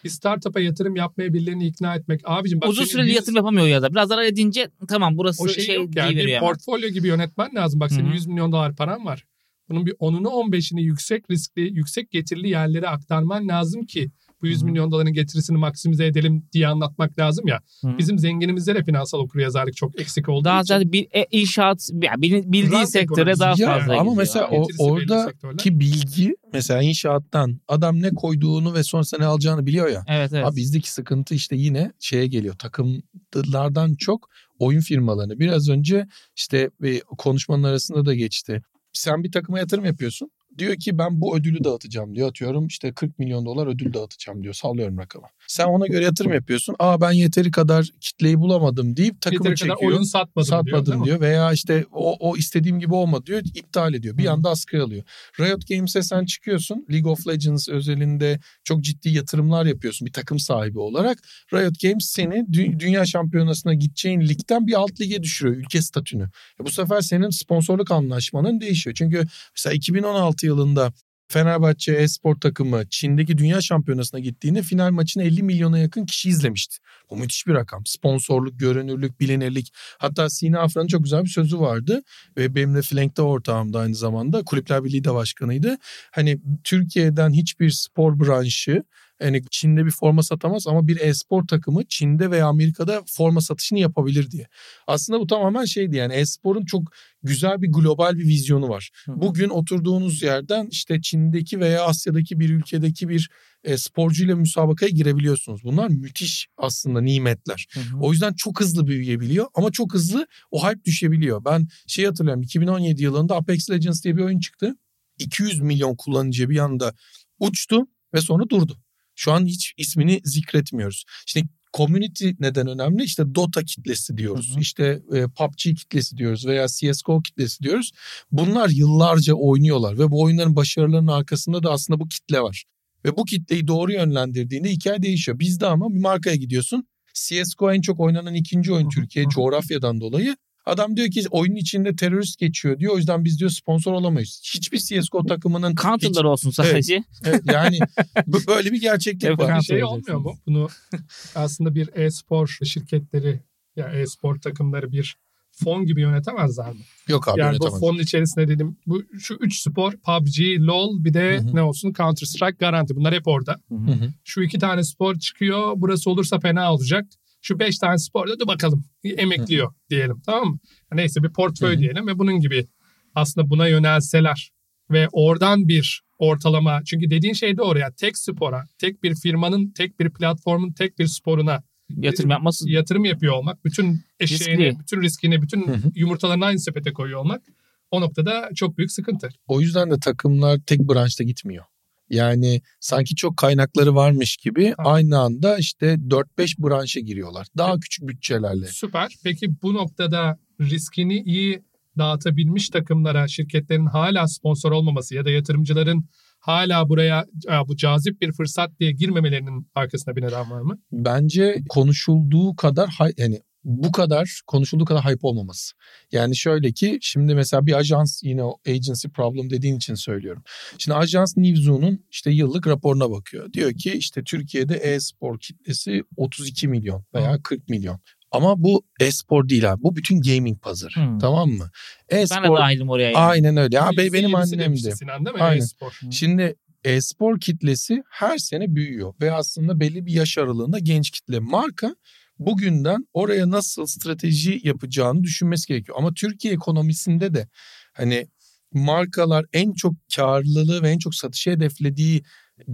bir startup'a yatırım yapmaya birilerini ikna etmek. Abicim bak uzun süreli 100... yatırım yapamıyor ya da biraz zarar edince tamam burası o şey, şey yok yani bir portfolyo gibi yönetmen lazım. Bak senin Hı-hı. 100 milyon dolar paran var. Bunun bir 10'unu 15'ini yüksek riskli, yüksek getirili yerlere aktarman lazım ki bu 100 milyon doların getirisini maksimize edelim diye anlatmak lazım ya. Hı. Bizim zenginimizde de finansal okuryazarlık çok eksik olduğu daha için. Daha bir e, inşaat yani bildiği Rant sektöre daha ya, fazla Ama mesela o, oradaki bilgi mesela inşaattan adam ne koyduğunu ve sonrasında ne alacağını biliyor ya. Evet evet. Abi bizdeki sıkıntı işte yine şeye geliyor. Takımlardan çok oyun firmalarını. Biraz önce işte bir konuşmanın arasında da geçti. Sen bir takıma yatırım yapıyorsun. Diyor ki ben bu ödülü dağıtacağım diyor. Atıyorum işte 40 milyon dolar ödül dağıtacağım diyor. Sallıyorum rakamı. Sen ona göre yatırım yapıyorsun. Aa ben yeteri kadar kitleyi bulamadım deyip takımı yeteri çekiyor. Kadar oyun satmadım, satmadım diyor. diyor. Veya işte o, o istediğim gibi olmadı diyor. iptal ediyor. Bir anda askıya alıyor. Riot Games'e sen çıkıyorsun. League of Legends özelinde çok ciddi yatırımlar yapıyorsun bir takım sahibi olarak. Riot Games seni dü- dünya şampiyonasına gideceğin ligden bir alt lige düşürüyor ülke statünü. Ya bu sefer senin sponsorluk anlaşmanın değişiyor. Çünkü mesela 2016 yılında Fenerbahçe e-spor takımı Çin'deki dünya şampiyonasına gittiğinde final maçını 50 milyona yakın kişi izlemişti. Bu müthiş bir rakam. Sponsorluk, görünürlük, bilinirlik. Hatta Sina Afran'ın çok güzel bir sözü vardı. Ve benimle Flank'te ortağımdı aynı zamanda. Kulüpler Birliği de başkanıydı. Hani Türkiye'den hiçbir spor branşı yani Çin'de bir forma satamaz ama bir e-spor takımı Çin'de veya Amerika'da forma satışını yapabilir diye. Aslında bu tamamen şeydi yani e-sporun çok güzel bir global bir vizyonu var. Bugün oturduğunuz yerden işte Çin'deki veya Asya'daki bir ülkedeki bir e, sporcuyla müsabakaya girebiliyorsunuz. Bunlar müthiş aslında nimetler. Hı hı. O yüzden çok hızlı büyüyebiliyor ama çok hızlı o hype düşebiliyor. Ben şey hatırlıyorum 2017 yılında Apex Legends diye bir oyun çıktı. 200 milyon kullanıcı bir anda uçtu ve sonra durdu. Şu an hiç ismini zikretmiyoruz. Şimdi community neden önemli? İşte Dota kitlesi diyoruz. Hı hı. İşte e, PUBG kitlesi diyoruz veya CSGO kitlesi diyoruz. Bunlar yıllarca oynuyorlar ve bu oyunların başarılarının arkasında da aslında bu kitle var. Ve bu kitleyi doğru yönlendirdiğinde hikaye değişiyor. Bizde ama bir markaya gidiyorsun. CSGO en çok oynanan ikinci oyun Türkiye coğrafyadan dolayı. Adam diyor ki oyunun içinde terörist geçiyor diyor. O yüzden biz diyor sponsor olamayız. Hiçbir CSGO takımının... Counter'lar hiç... olsun sadece. Evet, evet yani *laughs* böyle bir gerçeklik var. Bir şey olmuyor mu? Bunu aslında bir e-spor şirketleri ya e-spor takımları bir fon gibi yönetemezler mi? Yok abi Yani bu fonun içerisinde dedim bu şu üç spor PUBG, LoL bir de Hı-hı. ne olsun Counter Strike garanti bunlar hep orada. Hı-hı. Şu iki tane spor çıkıyor burası olursa fena olacak şu beş tane sporda da bakalım emekliyor diyelim tamam mı? Neyse bir portföy diyelim ve bunun gibi aslında buna yönelseler ve oradan bir ortalama çünkü dediğin şey doğru ya tek spora, tek bir firmanın, tek bir platformun, tek bir sporuna yatırım yapması yatırım yapıyor olmak, bütün eşeğini, riskli. bütün riskini, bütün yumurtalarını aynı sepete koyuyor olmak o noktada çok büyük sıkıntı. O yüzden de takımlar tek branşta gitmiyor. Yani sanki çok kaynakları varmış gibi ha. aynı anda işte 4-5 branşa giriyorlar. Daha küçük bütçelerle. Süper. Peki bu noktada riskini iyi dağıtabilmiş takımlara şirketlerin hala sponsor olmaması ya da yatırımcıların hala buraya bu cazip bir fırsat diye girmemelerinin arkasında bir neden var mı? Bence konuşulduğu kadar yani bu kadar konuşulduğu kadar hype olmaması. Yani şöyle ki şimdi mesela bir ajans yine o agency problem dediğin için söylüyorum. Şimdi ajans Newzoo'nun işte yıllık raporuna bakıyor. Diyor ki işte Türkiye'de e-spor kitlesi 32 milyon veya 40 milyon. Ama bu e-spor değil abi. Bu bütün gaming pazarı. Hmm. Tamam mı? E-spor Ben de dahilim oraya. yani. aynen öyle. Ya be- benim %7'si annem de. Sinan değil mi? Aynen. E-spor. Şimdi e-spor kitlesi her sene büyüyor ve aslında belli bir yaş aralığında genç kitle. Marka bugünden oraya nasıl strateji yapacağını düşünmesi gerekiyor. Ama Türkiye ekonomisinde de hani markalar en çok karlılığı ve en çok satışı hedeflediği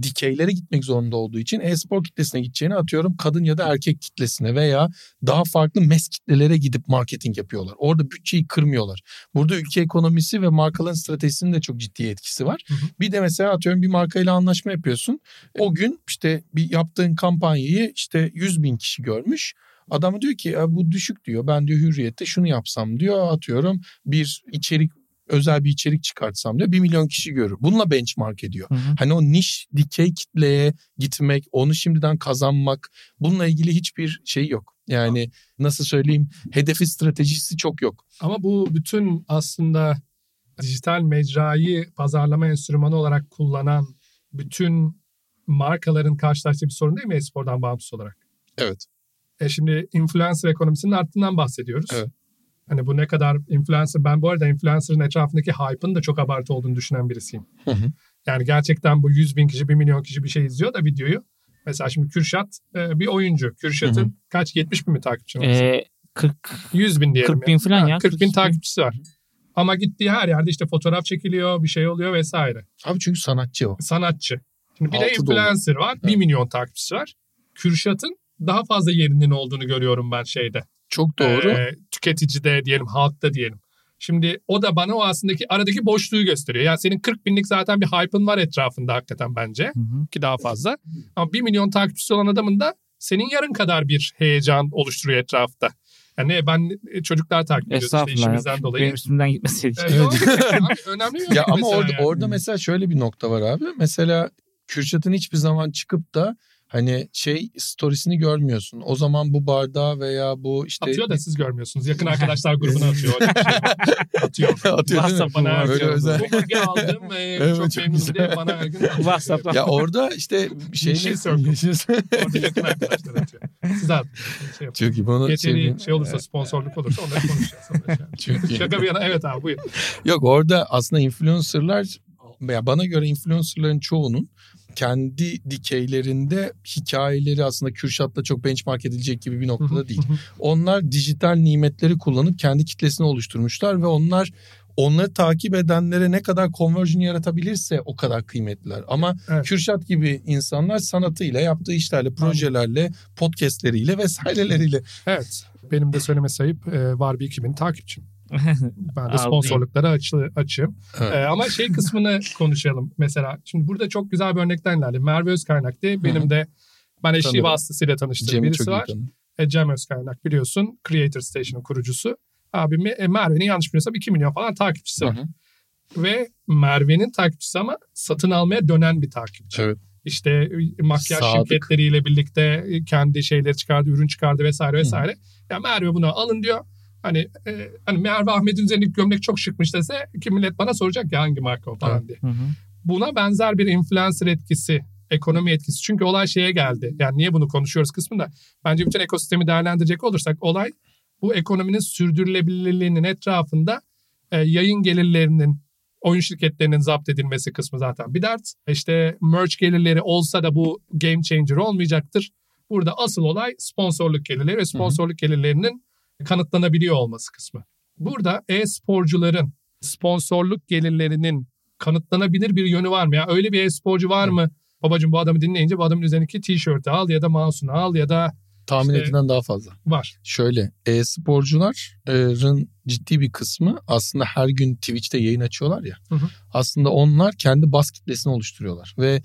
dikeylere gitmek zorunda olduğu için e-spor kitlesine gideceğini atıyorum kadın ya da erkek kitlesine veya daha farklı mes kitlelere gidip marketing yapıyorlar. Orada bütçeyi kırmıyorlar. Burada ülke ekonomisi ve markaların stratejisinin de çok ciddi etkisi var. Hı hı. Bir de mesela atıyorum bir markayla anlaşma yapıyorsun. O gün işte bir yaptığın kampanyayı işte 100 bin kişi görmüş. Adam diyor ki "Ya bu düşük diyor. Ben diyor hürriyette şunu yapsam diyor atıyorum bir içerik özel bir içerik çıkartsam diyor 1 milyon kişi görür. Bununla benchmark ediyor. Hı hı. Hani o niş dikey kitleye gitmek, onu şimdiden kazanmak bununla ilgili hiçbir şey yok. Yani nasıl söyleyeyim hedefi stratejisi çok yok. Ama bu bütün aslında dijital mecrayı pazarlama enstrümanı olarak kullanan bütün markaların karşılaştığı bir sorun değil mi e-spordan bağımsız olarak? Evet. E şimdi influencer ekonomisinin arttığından bahsediyoruz. Evet. Hani bu ne kadar influencer, ben bu arada influencer'ın etrafındaki hype'ın da çok abartı olduğunu düşünen birisiyim. Hı hı. Yani gerçekten bu 100 bin kişi, 1 milyon kişi bir şey izliyor da videoyu. Mesela şimdi Kürşat e, bir oyuncu. Kürşat'ın Hı hı. kaç 70 bin mi takipçi var? Ee, 40 100 bin diyelim. 40 bin falan ya. 40 bin 40 takipçisi var. Ama gittiği her yerde işte fotoğraf çekiliyor, bir şey oluyor vesaire. Abi çünkü sanatçı o. Sanatçı. Şimdi bir de Altı dolu. influencer var. 1 Evet. milyon takipçisi var. Kürşat'ın daha fazla yerinin olduğunu görüyorum ben şeyde. Çok doğru. Ee, tüketicide diyelim, halkta diyelim. Şimdi o da bana o aslındaki aradaki boşluğu gösteriyor. Yani senin 40 binlik zaten bir hype'ın var etrafında hakikaten bence. Hı hı. Ki daha fazla. Ama 1 milyon takipçisi olan adamın da senin yarın kadar bir heyecan oluşturuyor etrafta. Yani ben e, çocuklar takip ediyoruz işte işimizden ya. dolayı. Benim üstümden gitmeseydi. Abi, önemli mi? ya ama orada yani. orada mesela şöyle bir nokta var abi. Mesela Kürşat'ın hiçbir zaman çıkıp da hani şey storiesini görmüyorsun. O zaman bu bardağı veya bu işte Atıyor da siz görmüyorsunuz. Yakın arkadaşlar grubuna atıyor. Şey *laughs* atıyor. atıyor? WhatsApp Bana her Öyle gün özel. bu bagi aldım. E, *laughs* Evet, çok çok memnunum diye bana her gün. *laughs* WhatsApp'tan. Ya orada işte şey Yeşil circle. Orada yakın arkadaşlar atıyor. Siz at. Şey yapın. Çok iyi. Bunu Yeteri şey olursa sponsorluk olursa onları konuşacağız. Şey iyi. Şaka bir yana evet abi buyur. Yok orada aslında influencerlar ya bana göre influencerların çoğunun kendi dikeylerinde hikayeleri aslında Kürşat'la çok benchmark edilecek gibi bir noktada değil. Onlar dijital nimetleri kullanıp kendi kitlesini oluşturmuşlar ve onlar onları takip edenlere ne kadar conversion yaratabilirse o kadar kıymetliler. Ama Evet. Kürşat gibi insanlar sanatıyla, yaptığı işlerle, projelerle, podcastleriyle vesaireleriyle. Evet. Benim de söyleme sayıp e, var bir 2000 takipçim. *laughs* Ben de sponsorluklara açı, açığım. Evet. E, ama şey kısmını *laughs* konuşalım mesela. Şimdi burada çok güzel bir örnekten ilerle. Merve Özkaynak diye benim de ben eşliği Tanırım. vasıtasıyla tanıştığım Cem'i birisi var. E, Cem Özkaynak biliyorsun. Creator Station'ın kurucusu. Abim e, Merve'nin yanlış bilmiyorsam 2 milyon falan takipçisi Hı var. hı. Ve Merve'nin takipçisi ama satın almaya dönen bir takipçi. Evet. İşte e, makyaj Sadık. şirketleriyle birlikte e, kendi şeyleri çıkardı, ürün çıkardı vesaire vesaire. Ya Merve bunu alın diyor. Hani e, hani Merve Ahmet'in üzerindeki gömlek çok şıkmış dese ki millet bana soracak ya hangi marka o falan diye. Hı hı. Buna benzer bir influencer etkisi, ekonomi etkisi. Çünkü olay şeye geldi. Yani niye bunu konuşuyoruz kısmında. Bence bütün ekosistemi değerlendirecek olursak olay bu ekonominin sürdürülebilirliğinin etrafında e, yayın gelirlerinin oyun şirketlerinin zapt edilmesi kısmı zaten bir dert. İşte merch gelirleri olsa da bu game changer olmayacaktır. Burada asıl olay sponsorluk gelirleri ve sponsorluk gelirlerinin kanıtlanabiliyor olması kısmı. Burada e-sporcuların sponsorluk gelirlerinin kanıtlanabilir bir yönü var mı? Ya öyle bir e-sporcu var mı? Babacım bu adamı dinleyince bu adamın üzerindeki tişörtü al ya da mouse'unu al ya da Tahmin İşte- edilen daha fazla. var. Şöyle e-sporcuların ciddi bir kısmı aslında her gün Twitch'te yayın açıyorlar ya. Hı hı. Aslında onlar kendi bas kitlesini oluşturuyorlar ve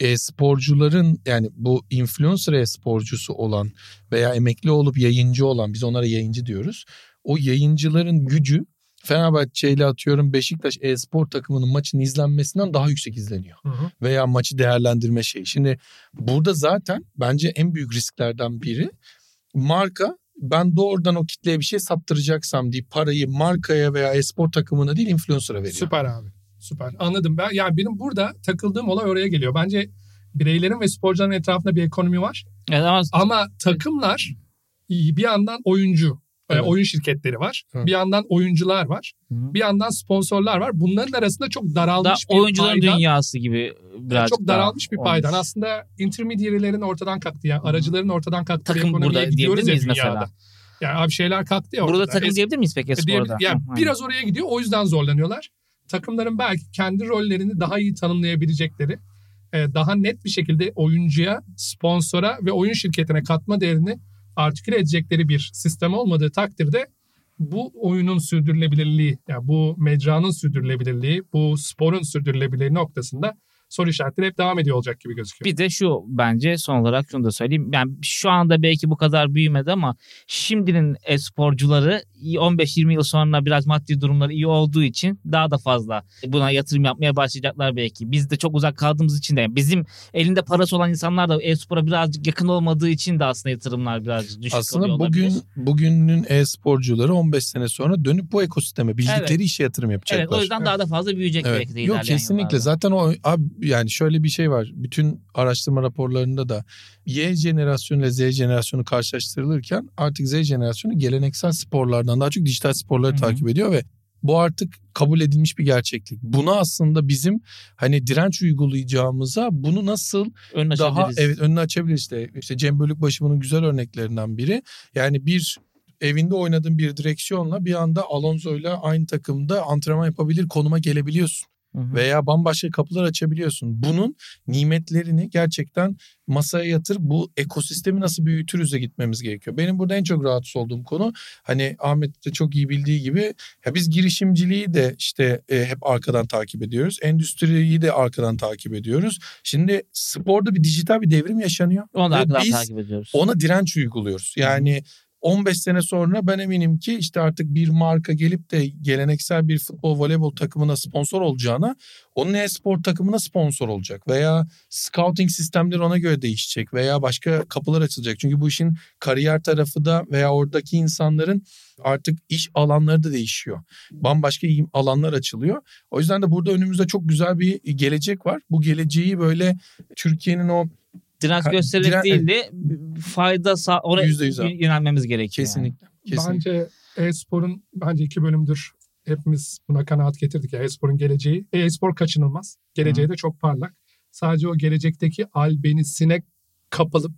e-sporcuların yani bu influencer e-sporcusu olan veya emekli olup yayıncı olan biz onlara yayıncı diyoruz. O yayıncıların gücü Fenerbahçe ile atıyorum Beşiktaş e-spor takımının maçının izlenmesinden daha yüksek izleniyor Hı hı. veya maçı değerlendirme şeyi. Şimdi burada zaten bence en büyük risklerden biri marka ben doğrudan o kitleye bir şey sattıracaksam diye parayı markaya veya espor takımına değil influencer'a veriyor. Süper abi. Süper. Anladım ben. Yani benim burada takıldığım olay oraya geliyor. Bence bireylerin ve sporcuların etrafında bir ekonomi var. Evet, ama Ama takımlar bir yandan oyuncu, e, Evet. oyun şirketleri var. Hı. Bir yandan oyuncular var. Hı. Bir yandan sponsorlar var. Bunların arasında çok da daralmış bir oyuncuların paydan, dünyası gibi birazcık çok daha daralmış bir olmuş. paydan. Aslında intermediary'lerin ortadan kalktı. Yani Hı. aracıların ortadan kalktığı bir Takım burada gidiyoruz diyebilir miyiz mesela? Yani abi şeyler kalktı ya Burada takım diyebilir miyiz peki diyebilir- sporda? Yani Hı, biraz oraya gidiyor. O yüzden zorlanıyorlar. Takımların belki kendi rollerini daha iyi tanımlayabilecekleri, e, daha net bir şekilde oyuncuya, sponsora ve oyun şirketine katma değerini artiküle edecekleri bir sistem olmadığı takdirde bu oyunun sürdürülebilirliği, yani bu mecranın sürdürülebilirliği, bu sporun sürdürülebilirliği noktasında soru işaretleri hep devam ediyor olacak gibi gözüküyor. Bir de şu bence son olarak şunu da söyleyeyim. Yani şu anda belki bu kadar büyümedi ama şimdinin e-sporcuları 15-20 yıl sonra biraz maddi durumları iyi olduğu için daha da fazla buna yatırım yapmaya başlayacaklar belki. Biz de çok uzak kaldığımız için de bizim elinde parası olan insanlar da e-spora birazcık yakın olmadığı için de aslında yatırımlar birazcık düşük Aslında bugün olabilir. bugünün e-sporcuları 15 sene sonra dönüp bu ekosisteme bildikleri Evet. işe yatırım yapacaklar. Evet o yüzden daha da fazla büyüyecek Evet. belki de Yok kesinlikle. yıllarda. Zaten o abi yani şöyle bir şey var. Bütün araştırma raporlarında da Y jenerasyonu ile Z jenerasyonu karşılaştırılırken artık Z jenerasyonu geleneksel sporlardan daha çok dijital sporları Hı hı. takip ediyor ve bu artık kabul edilmiş bir gerçeklik. Buna aslında bizim hani direnç uygulayacağımıza bunu nasıl Önüne daha açabiliriz. evet önünü açabilir işte. İşte Cem Bölükbaşı bunun güzel örneklerinden biri. Yani bir evinde oynadığın bir direksiyonla bir anda Alonso'yla aynı takımda antrenman yapabilir konuma gelebiliyorsun Veya bambaşka kapılar açabiliyorsun. Bunun nimetlerini gerçekten masaya yatır bu ekosistemi nasıl büyütürüz'e gitmemiz gerekiyor. Benim burada en çok rahatsız olduğum konu hani Ahmet de çok iyi bildiği gibi ya biz girişimciliği de işte e, hep arkadan takip ediyoruz. Endüstriyi de arkadan takip ediyoruz. Şimdi sporda bir dijital bir devrim yaşanıyor. Onu arkadan biz takip ediyoruz. ona direnç uyguluyoruz. Yani 15 sene sonra ben eminim ki işte artık bir marka gelip de geleneksel bir futbol voleybol takımına sponsor olacağına onun e-spor takımına sponsor olacak veya scouting sistemleri ona göre değişecek veya başka kapılar açılacak. Çünkü bu işin kariyer tarafı da veya oradaki insanların artık iş alanları da değişiyor. Bambaşka alanlar açılıyor. O yüzden de burada önümüzde çok güzel bir gelecek var. Bu geleceği böyle Türkiye'nin o Direnç Ha, göstererek diren- değil de fayda sağ oraya Yüzde yüz abi. yönelmemiz gerekiyor. yani. kesinlikle. kesinlikle. Bence e-sporun bence iki bölümdür hepimiz buna kanaat getirdik ya e-sporun geleceği. E-spor kaçınılmaz. Geleceği de çok parlak. Sadece o gelecekteki albenisine kapılıp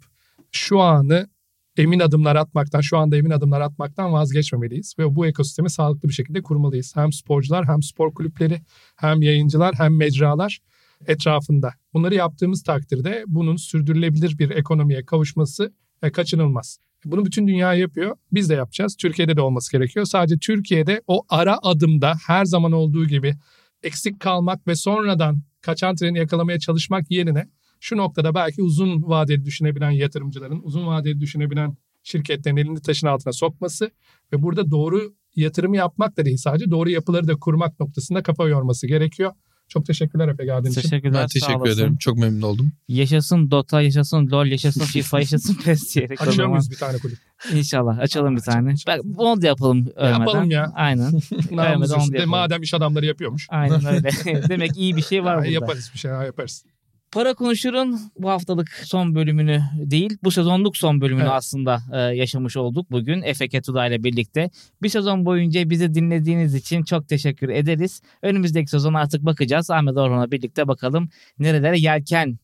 şu anı emin adımlar atmaktan, şu anda emin adımlar atmaktan vazgeçmemeliyiz. Ve bu ekosistemi sağlıklı bir şekilde kurmalıyız. Hem sporcular, hem spor kulüpleri, hem yayıncılar, hem mecralar etrafında. Bunları yaptığımız takdirde bunun sürdürülebilir bir ekonomiye kavuşması e, kaçınılmaz. Bunu bütün dünya yapıyor. Biz de yapacağız. Türkiye'de de olması gerekiyor. Sadece Türkiye'de o ara adımda her zaman olduğu gibi eksik kalmak ve sonradan kaçan treni yakalamaya çalışmak yerine şu noktada belki uzun vadeli düşünebilen yatırımcıların, uzun vadeli düşünebilen şirketlerin elini taşın altına sokması ve burada doğru yatırımı yapmak da değil sadece doğru yapıları da kurmak noktasında kafa yorması gerekiyor. Çok teşekkürler Efe geldiğin için. Teşekkürler. Ben teşekkür olasın. ederim. Çok memnun oldum. Yaşasın Dota, yaşasın LoL, yaşasın FIFA, yaşasın *laughs* PES diyerek Açıyor muyuz bir tane kulüp? İnşallah açalım bir tane. Bak onu da yapalım ölmeden. Yapalım ya. Aynen. *laughs* Namus onu da yapalım. madem iş adamları yapıyormuş. Aynen öyle. *laughs* Demek iyi bir şey var Ya, burada. yaparız bir şeyler yaparız. Para Konuşur'un bu haftalık son bölümünü değil, bu sezonluk son bölümünü Evet. aslında e, yaşamış olduk bugün Efe Ketuda ile birlikte. Bir sezon boyunca bizi dinlediğiniz için çok teşekkür ederiz. Önümüzdeki sezon artık bakacağız. Ahmet Orhan'la birlikte bakalım nerelere yelken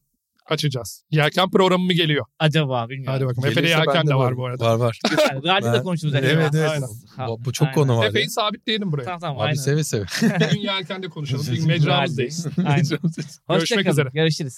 Açacağız. Yelken programı mı geliyor? acaba bilmiyorum. Hadi bakalım. Efe'de yelken ben de var bu arada. Var var. *laughs* Yani, radyoda Ben- konuşuruz. Evet evet. Aynen. Bu, bu çok aynen. konu var. Efe'yi sabitleyelim buraya. Tamam tamam Abi aynen. seve seve. Bir gün yelkende konuşalım. Bir gün *laughs* mecramızdayız. Aynen. Görüşmek Hoşçakalın. üzere. Görüşürüz.